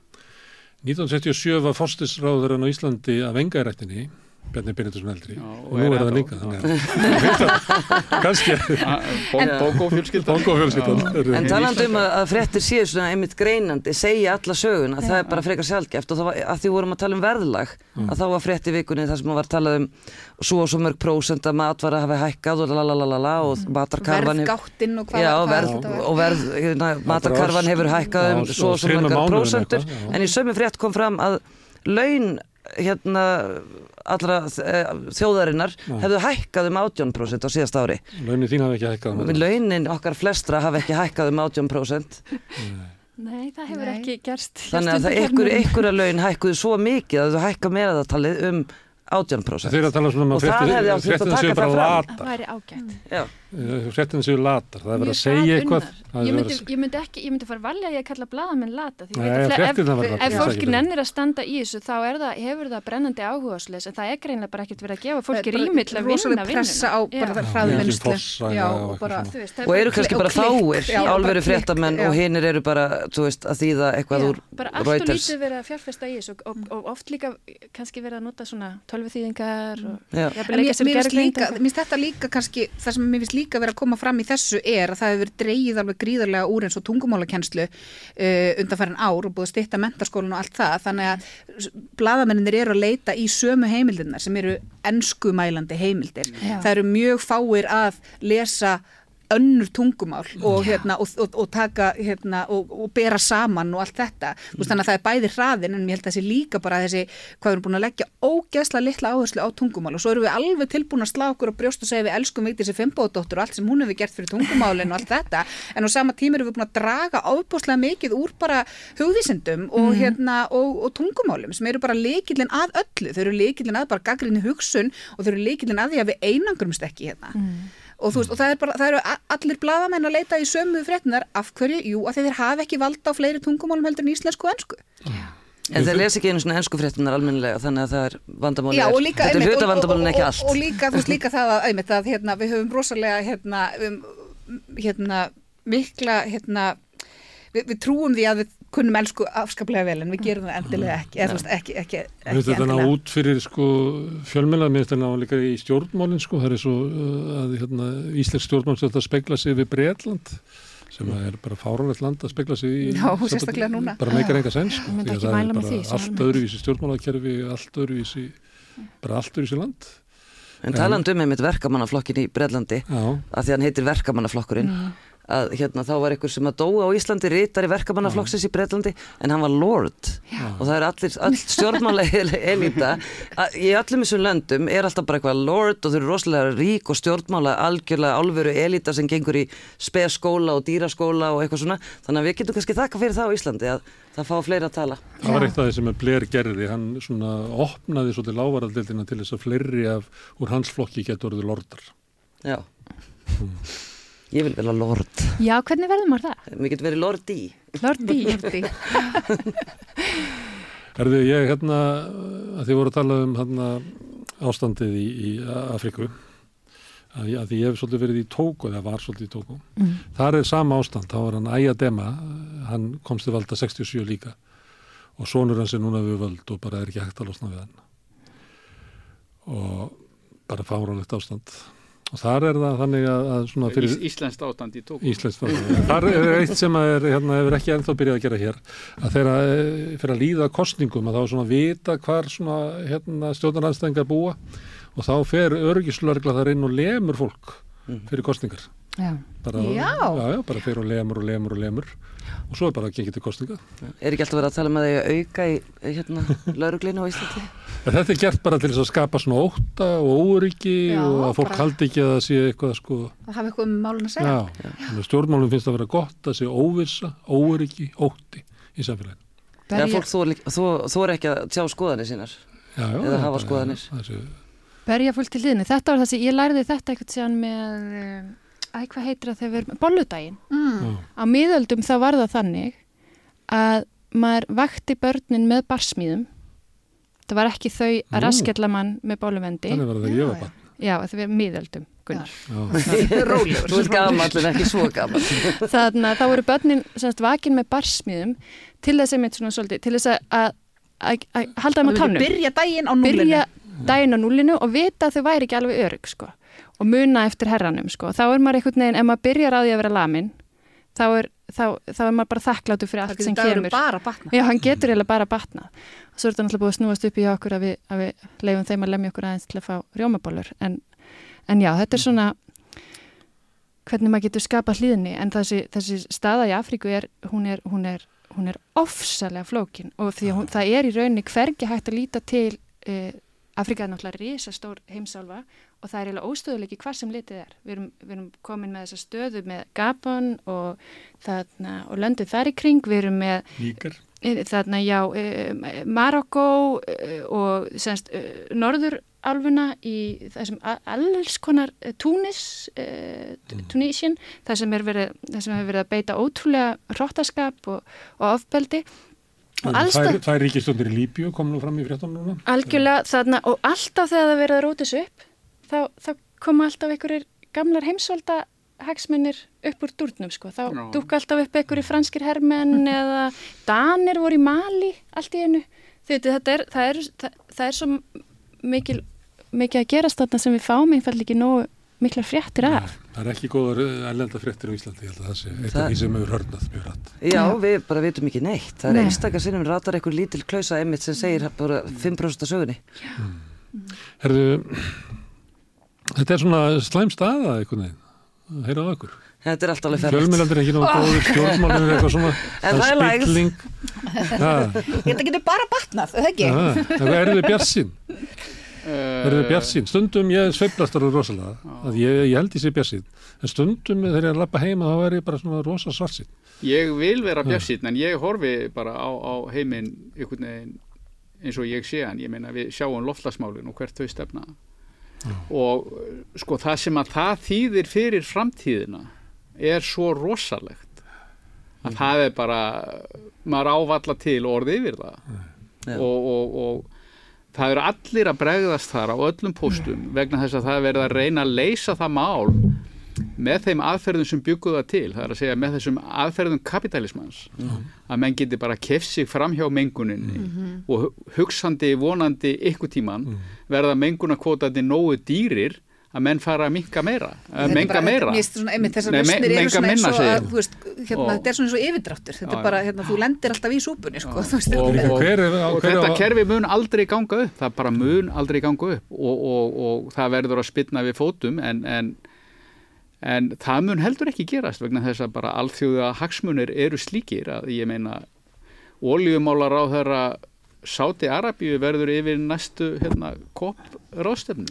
1977 var fórstisráðurinn á Íslandi af engarættinni, Bjarni Benediktsson eldri, Já, og nú er það líka, þannig að kannski. Bókófjölskyldan bóngofjölskyldan. En talandi um að, að fréttir séu svona einmitt greinandi, segja alla sögun að það er bara frekar sjálfgeft og það var, að því vorum að tala um verðlag að þá var frétt í vikunni þar sem var talað um svo og svo mörg prósent að matvara hafi hækkað og lalalala og matarkarfan hefur verðgáttinn og hvað og hérna, matarkarfan hefur hækkað um svo og svo eitthvað, já. en í sömu frétt kom fram að laun hérna allra eh, þjóðarinnar hefðu hækkað um 18% á síðast ári Launin þín hafi ekki hækkað. um launin okkar flestra hafi ekki hækkað um 18% Nei, það hefur Nei. ekki gerst. þannig að það ykkur, ykkur að laun hækkuðu svo mikið að þau hækka meðatalið um 18% Þeir að tala svona um að það hefði átt að taka það fram. Það væri ágætt. Já, Fréttina séu latar. Það er verið að segja eitthvað. Ég myndi, ég myndi ekki, ég myndi fara valja að ég kalla bladamenn lata því Nei, ef, ef er fólki nennir að standa í þessu þá er það, hefur það brennandi áhugasleis en það er greinlega bara ekkert verið að gefa fólki bara rými til að vinna pressa á vinnuna. og er eru bara- kannski bara fáir álveru já. og hinir eru bara, að þýða eitthvað úr bara allt og Reuters lítið verið að fjárfesta í þessu og, oft líka kannski verið að nota svona og- mér finnst þetta líka kannski, það sem mér finnst líka vera að koma fram í þessu er að það hefur verið dreigið alveg gríðarlega úr eins og tungumálakennslu uh, undanfærin ár og búið að stytta mentarskólan og allt það, þannig að bladamenninir eru að leita í sömu heimildirnar sem eru enskumælandi heimildir. Já. Það eru mjög fáir að lesa önnur tungumál og, hérna, og, og, og taka hérna, og, og bera saman og allt þetta. Mm. þannig að það er bæði hraðin en ég held að þessi líka bara þessi hvað við erum búin að leggja ógeðslega litla áherslu á tungumál. Og svo erum við alveg tilbúin að slá okkur og brjóst og segja við elskum veitir þessi fimbóðdóttur og allt sem hún hefur gert fyrir tungumálin og allt þetta. En á sama tíma erum við búin að draga ofbúslega mikið úr bara hugvísindum og, hérna, og, og tungumálum sem eru bara leikillin að öllu. Þau eru leikillin að bara gaggrinni hugsun og þau eru leikillin að því að við einangrumst ekki hérna og, þú veist, og það, er bara, það eru allir bladamenn að leita í sömu fréttinar af hverju, jú, að þeir hafa ekki valda á fleiri tungumálum heldur en íslensku og ennsku En þeir lesa ekki einu svona ennsku fréttunar almennilega þannig að það er vandamáli Já, er, og líka, þetta er einmitt, hluta og- vandamálin og- ekki og- allt. og líka, þú veist líka það að, einmitt, að hérna, við höfum rosalega hérna, um, hérna mikla hérna, við, við trúum því að við kunnum elsku afskaplega vel en við gerum það endilega ekki eða þú veist ekki, ekki, ekki þetta ná út fyrir sko fjölmjöla, mér finnst þetta ná líka í stjórnmálinn sko, það er svo uh, að hérna, Íslensk stjórnmál sem þetta spegla sig við Breitland sem er bara fáránlegt land að spegla sig í Já, sérstaklega núna. bara meikar enga sens sko, því að það er bara því, svona allt öðruvísi stjórnmálakerfi allt öðruvísi, bara allt öðruvísi land. En talandi um einmitt verkamannaflokkin í Breitlandi Já, að því hann heitir verkamannaflokkurinn að hérna þá var einhver sem að dóa á Íslandi ritari verkamannaflokksins í Breitlandi en hann var lord. Og það er allir all stjórnmála elita að- í öllum þessum löndum er alltaf bara eitthvað lord og þau eru rosalega rík og stjórnmála algjörlega alvöru elita sem gengur í speskóla og dýraskóla og eitthvað svona. Þannig að við getum kannski þakka fyrir það á Íslandi að það fá fleiri að tala. Það var eitt af því sem Blair gerði, hann svona opnaði svolítið lávaraldildina til þess að fleiri af úr hans flokki getur orðið lordar. Já Ég vil vera lord Já, hvernig verður maður það? Mér getur verið lordi Lordi. Lordi. Erðu ég hérna, að þið voru að tala um hérna ástandið í, í Afriku, að, að því ég hef svolítið verið í Tóko, eða var svolítið í Tóko. Mm. Þar er sama ástand, þá var hann Ayadema, hann komst til valda 67 líka og sonur hans er núna við völd og bara er ekki hægt að losna við hann. Og bara fáránlegt ástand. Og þar er það þannig að, að svona fyrir... Ís, Íslenskt ástand í tók Íslensk framtíð. Þar er eitt sem er, hérna, hefur ekki ennþá byrjað að gera hér að þeirra fyrir að líða kostningum að þá svona vita hvar svona hérna, stjórnaranstæðingar búa og þá fer örgislörgla þar inn og lemur fólk fyrir kostningar. Já. Bara, Já. Já, já, bara fer og lemur og lemur og lemur og svo er bara að gengið til kostninga. Er ekki alltaf verið að tala með því að auka í hérna, lauruglinu á Íslandi? Þetta er gert bara til þess að skapa svona ótta og óryggi og að fólk bara- haldi ekki að það sé eitthvað sko, Það hafa eitthvað um málun að segja. að stjórnmálum finnst að vera gott að sé óvissa, óryggi, ótti í samfélaginu. Já, fólk þú, er ekki að tjá skoðanir sínar. Já, já, Eða hafa skoðanir. Berja fólk til liðinu. Þetta var það sem ég lærði þetta eitthvað um, æ, hvað heitir það þegar við, bolludaginn. Mm. Á miðöldum þá var það þannig að maður vakti börnin með barsmíðum. Það var ekki þau að raskella mann með bóluvendi. Þannig var það þegar ég var barn. Já, það var miðöldum, ekki svo gamall. Þannig að þá voru börnin semst, vakin með barsmíðum til þess, einmitt svona, svolítið, til þess að, að að að halda þeim á núlinu. byrja daginn á núlinu og vita að þau væri ekki alveg örug sko. Og muna eftir herranum sko. þá er maður einhvern veginn, ef maður byrjar á því að vera lamin þá er, þá, þá er maður bara þakkláttu fyrir allt sem kemur batna. Já, hann getur eiginlega bara batnað. Og svo er þetta náttúrulega búið að snúast upp í okkur að við, að við leifum þeim að lemja okkur aðeins til að fá rjómabólur. En, en já, þetta er svona hvernig maður getur skapað hlýðni. En þessi, þessi staða í Afríku er, hún er, hún er, hún er ofsalega flókin og því að hún, það er í rauninni hvergi hægt að líta til uh, Afrika er náttúrulega risastór heimsálfa og það er eiginlega óstöðuleiki hvað sem litið er. Við erum, við erum komin með þessa stöðu með Gabon og, þarna, og löndið þar í kring, við erum með Líkar. Eh, þarna já, uh, Marokko uh, og semst uh, Norðurálfuna í þessum alls konar Túnis, uh, Tunísien, það sem er verið, hefur verið að beita ótrúlega hróttaskap og, og ofbeldi Það það er, er ríkistundir í Líbíu, kom nú fram í fréttunum núna. algjörlega þarna og alltaf þegar það verið að róta þessu upp þá, þá koma alltaf einhverjir gamlar heimsvalda hagsmunir upp úr dúrnum sko, þá Já. dúk alltaf upp einhverjir franskir hermenn eða danir voru í Mali allt í einu, þetta er það er, það, það er svo mikil mikið að gerast þarna sem við fáum einfall ekki nógu miklar fréttir af Það er ekki góðar ellenda fréttir á Íslandi, ég held að það sé eitt Það- af því sem hefur hörnað mjög rætt. Já, við bara vitum ekki neitt. Það er Nei. einstakar sinnum ratar eitthvað lítil klausa einmitt sem segir bara 5% af sögunni. Herðu, þetta er svona slæm staða einhvern veginn, að heyra á okkur. Þetta er allt alveg ferlegt. Fjölmjölandir er ekki náðu góður, stjórnmálinn er eitthvað svona, það er spilling. Þetta getur bara batnað, er það ekki? það, er þið bjarsinn, Eh, er þið bjarsinn. Stundum ég sveiflast alveg rosalega, að ég, ég held ég sé bjarsinn, en stundum þegar ég er að lappa heima þá er ég bara svona rosa svarsinn. Ég vil vera bjarsinn en ég horfi bara á, á heiminn einhvern veginn eins og ég sé hann. Ég meina við sjáum loftlasmálin og hvert þau stefna. Og eh, sko það sem að það þýðir fyrir framtíðina er svo rosalegt að það er bara, maður ávalla til orði yfir það. Já. og, og, og það eru allir að bregðast þar á öllum póstum vegna þess að það er verið að reyna að leysa það mál með þeim aðferðum sem bygguðu það til, það er að segja með þessum aðferðum kapitalismans að menn geti bara keft sig fram hjá menguninni og hu- hugsandi vonandi ykkur tíman verða mengunarkvotandi nógu dýrir að menn fara að minka meira að menga meira þessar lausnir eru svona eins og að, ég. þú veist, hérna, Og- þetta er svona eins og yfirdráttur. Þetta er bara, hérna, þú lendir alltaf í súpunni, sko. Þú veist, Og- og- Hver og hver þetta er, kerfi mun aldrei ganga upp það bara mun aldrei ganga upp og, og, og það verður að spilna við fótum en, en, en það mun heldur ekki gerast vegna þess að bara alþjóða hagsmunir eru slíkir að ég meina oljumálar á þeirra Sáti Arabíu verður yfir næstu hérna, kopp rástefnu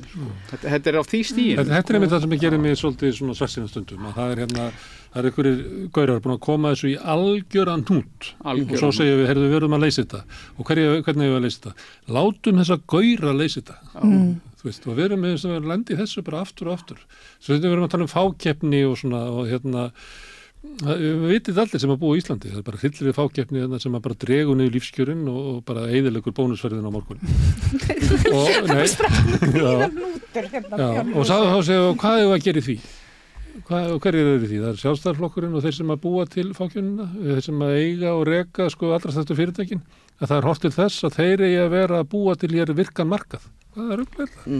þetta, þetta er á því stíin Þetta, þetta er einmitt það sem gerir mig svolítið svona svarsina stundum að það er hérna, það er einhverjir gaurar búin að koma þessu í algjöran Algjöran og svo segjum við, heyrðu, við verðum að leysa þetta. Og hverju, hvernig hefur við að leysa þetta? Látum þessa gaura að leysa þetta. Þú veist, og við erum með þess að lendi þessu bara aftur og aftur. Svo þetta við erum að tala um fákeppni og svona og hérna við vitið allir sem að búa í Íslandi það er bara hryllir við fákeppni hérna sem að bara dregur niður lífskjörin og, og bara eiðilegur bónusferðin á morgun og, nei, já, Já, og sá, þá segja, hvað er að gera í því? Hvað, og hverjir eru því? Það er sjálfstæðarflokkurinn og þeir sem að búa til fákjönuna, þeir sem að eiga og reka sko allra þetta fyrirtækin, að það er hort til þess að þeir eigi að vera að búa til hér virkan markað. Hvað er upplega?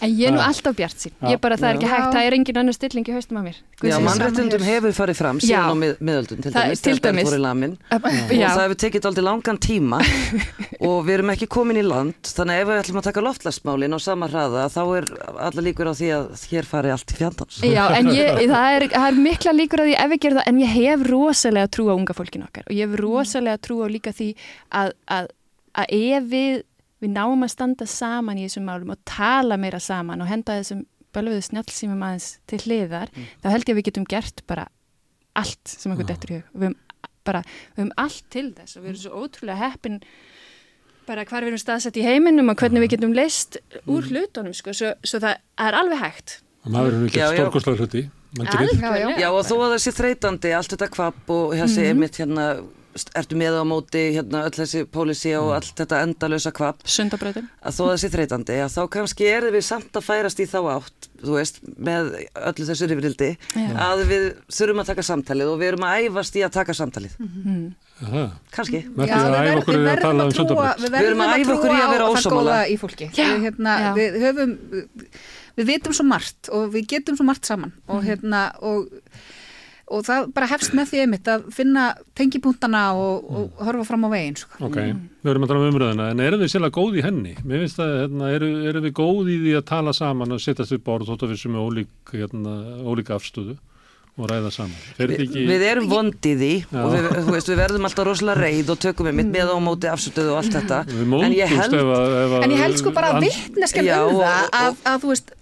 En ég er nú alltaf bjart sín. Ég bara, það er ekki hægt, það er engin annar stilling í haustum að mér. Já, hér. hefur farið fram síðan á mið, miðöldum til dæmis, til dæmis. Og það hefur tekið aldrei langan tíma. Og við erum ekki komin í land þannig að ef við ætlum að taka loftlagsmálin á sama hraða þá er alla líkur á því að hér fari allt í fjandans Já, en ég, það, er, það er mikla líkur að því ef við gerum það, en ég hef rosalega trú á unga fólkinu okkar. Og ég hef rosalega trú á líka því að, að, að ef við, við náum að standa saman í þessum málum og tala meira saman og henda þessum bölfuðu snjálfsýmum aðeins til hliðar, þá held ég að við getum gert bara allt sem okkur dettur í hug. Við höfum bara, við höfum allt til þess og við erum svo ótrúlega heppin bara hvar við erum staðsett í heiminum og hvernig við getum leist úr hlutunum, sko, svo, svo það er alveg hægt. Og maður er nú ekki Já, já. stórkostlega hluti. Gerir- Algjörlega. Já og þó að það sé þreytandi allt þetta kvapp og þessi Mhm. einmitt hérna ertu með á móti hérna öll þessi póliሲ og allt þetta endalösa kvap Sundabrautin. að þó sé þreytandi að þá kannski er við samt að færast í þá átt þú veist, með öllu þessu rifrildi Já. að við þurfum að taka samtalið og við erum að æfast í að taka samtalið Aha. kannski Með Já, við æfa ver- okkur við í að verðum tala að um trúa, sundabraut. við verðum að æfa okkur í að vera. Já. Við, hérna, við höfum, við vitum svo margt og við getum svo margt saman og Mhm. hérna og, og það bara hefst með því einmitt að finna tengipunktana og, og Mhm. horfa fram á veginn. Sko. Ok, við erum að tala um umröðina, en erum við sérlega góð í henni? Mér finnst að, hérna, erum, erum við góð í því að tala saman og setjast við borð þótt að við sem er ólík, hérna, ólík afstöðu og ræða saman. Ekki... við erum vondið í og við, þú veist, við verðum alltaf rosalega reið og tökum við mitt með á móti afstöðu og allt þetta en ég held ef að... Ef að En ég held sko bara að vittneskjan um það að, að þú veist,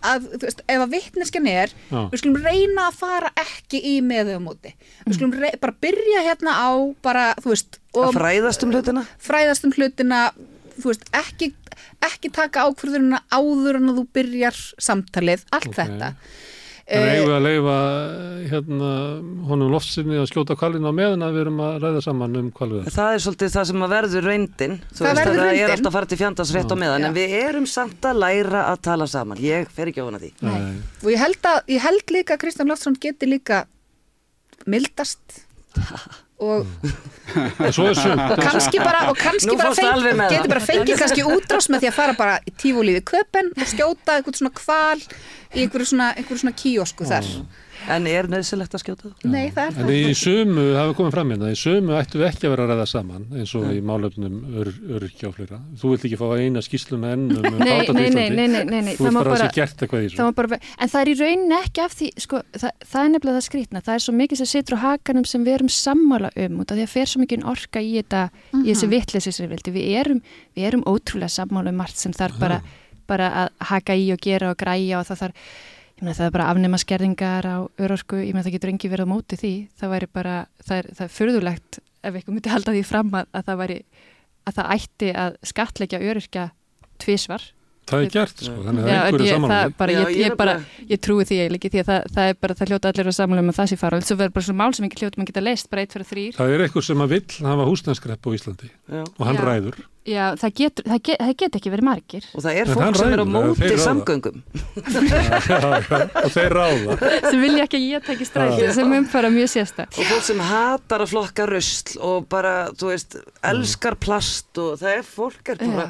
veist, ef að vittneskjan er, Já. við skulum reyna að fara ekki í með þau á móti. Við skulum rey, bara byrja hérna á bara, þú veist, að og fræðast um hlutina fræðast um hlutina, þú veist, ekki, ekki taka ákvörðunina áður en að þú byrjar samtalið, allt Ok. þetta. En Eh, eigum við að leifa hérna, honum loftsinni að skjóta kvalina á meðan að við erum að ræða saman um kvalviðar. það er svolítið það sem að verður reyndin þú Það veist það er reyndin. alltaf að fara til fjandans rétt á meðan Já. en við erum samt að læra að tala saman ég fer ekki á hana því Nei. og ég held, að, ég held líka að Kristján Loftsson geti líka mildast og er og kannski bara, og kannski bara það. geti bara fengið kannski útrás með því að fara bara í tífólífi köpen og skjóta eitthvað svona kval í einhverju svona, einhverju svona kíosku þar en er nöðsilegt að skjóta það? nei það er En það í sömu, hafa komið fram hérna, í sömu ættum við ekki að vera að ræða saman eins og í málefnum ör, öryrkja og fleira. Þú vilt ekki fá eina skýslu með enn um nei, nei, Íslandi. nei, nei, nei, nei. Þú það vilt má bara að það sé gert eitthvað í það þessu. má bara, en það er í rauninni ekki af því, sko, það, það er nefnilega það skrýtna, það er svo mikið sem situr á hakanum sem við erum sammála um út af því að fer svo mikið orka í þetta, í þessi vitleysi sem við vildi, við erum, við erum ótrúlega sammála um bara að haka í og gera og græja og það þarf, ég meina það er bara afnema skerðingar á örorku, ég meina það getur engi verið á móti því, það væri bara, það er, það er furðulegt ef eitthvað myndi halda því fram að, að það væri, að það ætti að skatleggja öryrkja tvísvar Það er gert, sko, þannig að Já, það er einhverju ég, saman. það, bara, Já, ég, ég ég, ég trúi því eiginlega ekki því að það, það er bara, það hljóta allir að samlega með það sé fara og þess að verður bara svona mál sem ekki hljóta maður geta leist bara eitt fyrir þrýr. Það er eitthvað sem að vill hafa húsnæðskrepp á Íslandi Já. og hann Já. ræður. Já, það getur, það, get, það get ekki verið margir og það er fólk sem er á móti samgöngum og þeir ráða. sem vilja ekki að ég taki stræti sem umfara mjög sérstakt. og fólk sem hatar að flokka rusl og bara, þú veist, elskar plast og það er fólk er bara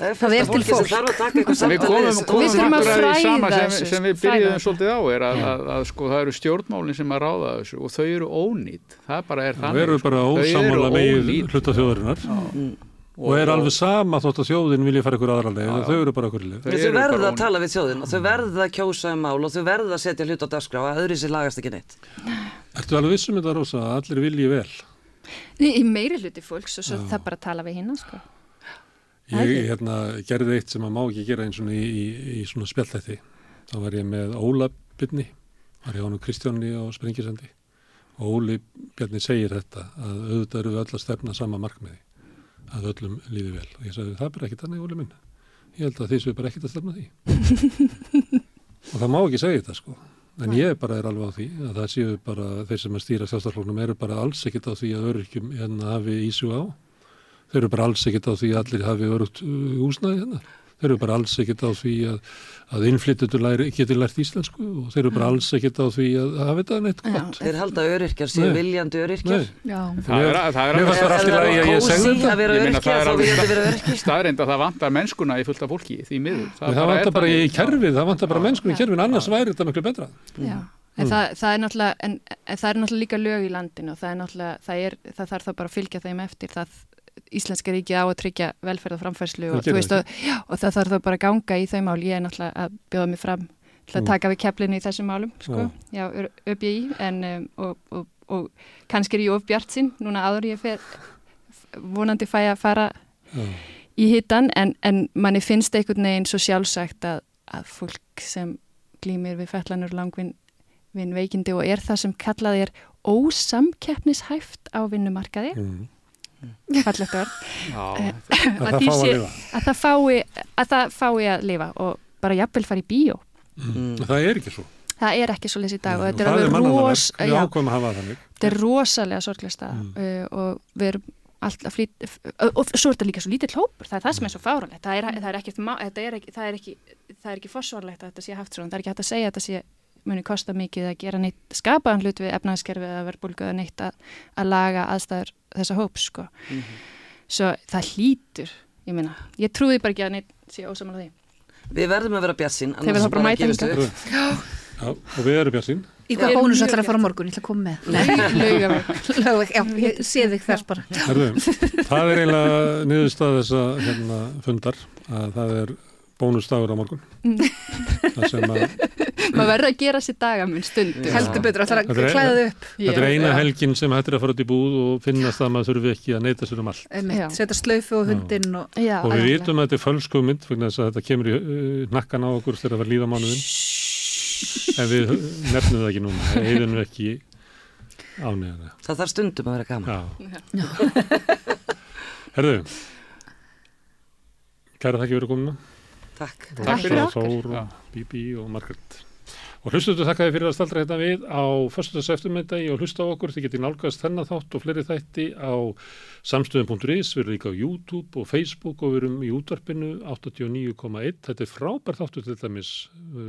það er, Það er til fólk. þarf að taka eitthvað En við komum, komum að því sama fræða sem, þessu, sem við fræða byrjuðum þessu. svolítið á er að, að, að sko það eru stjórnmálinn sem að ráða þessu og þau eru ónýtt. Það bara er Það þannig. eru bara sko. Þau ósamála megin ónýt. hluta þjóðarinnar og er alveg sama þótt að þjóðin vilja fara ykkur aðra leið og þau eru bara ykkur leið. Þau verða að tala við þjóðin og þau verða að kjósa um mál og þau verða að setja hlut á dagskrá að öðru sér lagast ekki neitt. Ertu alveg vissum þetta, Rósa, að allir vilji vel? Í í meiri hluti fólks og svo það bara tala við hinn, sko. Ég hérna, gerði eitt sem að má ekki gera eins og í, í, í svona spjallþætti. Þá var ég með Óla Byrni, var ég á hann Kristjáni á Sprengisandi. Og Óli Bjarni segir þetta, að auðvitað eru við öll að stefna sama markmiði, að öllum líði vel. Og ég sagði, það er bara ekki þannig, Óli minn. Ég held að þið séu bara ekkit að stefna því. og það má ekki segja þetta, sko. En ég bara er alveg á því að það séu bara þeir sem að stýra sjálfstaflóknum eru bara alls ekkit á því að öryrkjum hérna hafi ísjú á. Þeir eru bara alls ekkit á því að allir hafi örugt uh, húsnæði hérna. Þeir eru bara alls ekkit á því að, að innflyttutur geti lært íslensku og þeir eru bara alls ekkit á því að hafa þetta neitt Já. gott. Þeir halda öryrkjar, séu Nei. viljandi öryrkjar. Já. Það er, það er fannst það allt í lagi að ég segði þetta. að vera Ég meina, öryrkja það er þá alveg- staðreind að það vantar mennskuna í fullt af fólki því miður. það, það er vantar bara í kerfið, það vantar bara mennskunni í kerfið, annars væri þetta miklu betra. Já, en, það, það er náttúrulega, en, en það er náttúrulega líka lög í landinu og það er náttúrulega, það, er, það þarf þá bara að fylgja þeim eftir það Íslenska ríkið á að tryggja velferð og og, og, það þarf þá bara að ganga í þau mál. Ég er náttúrulega að bjóða mig fram til að Mm. taka við keflinu í þessum málum, sko, já, ÖBI, en um, og, og, og kannski er ég of bjart sinn, núna áður ég fer vonandi fæ að fara Já. í hittan, en, en manni finnst einhvern veginn svo sjálfsagt að, að fólk sem glýmir við fellanur langvinn vin veikindi og er það sem kallað er ósamkeppnishæft á vinnumarkaði, Mm. Fallegt orð, Já, Að Að það fái að, það fái að lifa og bara jafnvel fara í bíó. Mm. Það er ekki svo. Það er ekki svo leysi í dag og Og þetta er er ros... já, ákveðum að hafa það þannig. þetta er rosalega sorglega stað uh, og við erum alltaf flýt og, og svo er þetta líka svo lítill hópur, það er það sem er svo fáralegt það er, það er ekki, það er ekki, það er ekki, það er ekki fórsvarlegt að þetta sé haft svona, það er ekki hægt að segja að þetta sé muni kosta mikið að gera neitt skapaðan hlut við efnaðskerfið að vera búlguða neitt að, að laga aðstæður þessa hóps sko. svo það hlýtur ég minna, ég trúi bara ekki að neitt sé ósamála því Við verðum að vera bjassinn, Þeir verða bara að hingað. upp. Já, og við erum björnsinn. Í hvað er bónus ætlar að fara á morgun? Ég ætla að koma með. Laugaveg. Laugaveg, já, ég sé þig þess bara. Herðu, það er eiginlega niðurstað þessa hérna, fundar að það er bónusdagur á morgun. Það sem að maður verður að gera sér dagamun stundu Heldur betur, að Þetta er- klæða þig upp. Þetta er Já. eina helgin sem hættir að fara út í búð og finnast það að maður þurfi ekki að neyta sér um allt. Setja slaufu og hundinn og... Já, og við vitum að þetta er fölskumynd vegna þess að þetta kemur í uh, nakkan á okkur þegar það var líða mánuðin. En við nefnum það ekki núna, það heiðum við ekki ánægðana. Það þarf stundum að vera gaman. Já. Herðu, kæra þakki fyrir komuna. Takk. Takk fyrir okkur. Þór og Bibi og Margaret. Og hlustuðu þakka þið fyrir að staldra hérna við á föstudags eftirmyndagi og hlusta á okkur. Þið getið nálgast þennan þátt og fleiri þætti á samstöðum.is, við erum líka á YouTube og Facebook og við erum í útvarpinu 89,1. Þetta er frábær þáttu til dæmis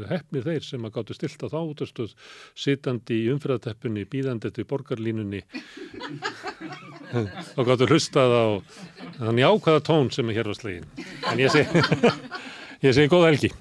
hefnir þeir sem að gáttu stilt á þá útastöð sitandi í umfyrðateppinni, bíðandi eftir borgarlínunni og gáttu hlustað á þann jákvæða tón sem er hér á slegin. En ég segi, ég segi góða helgi.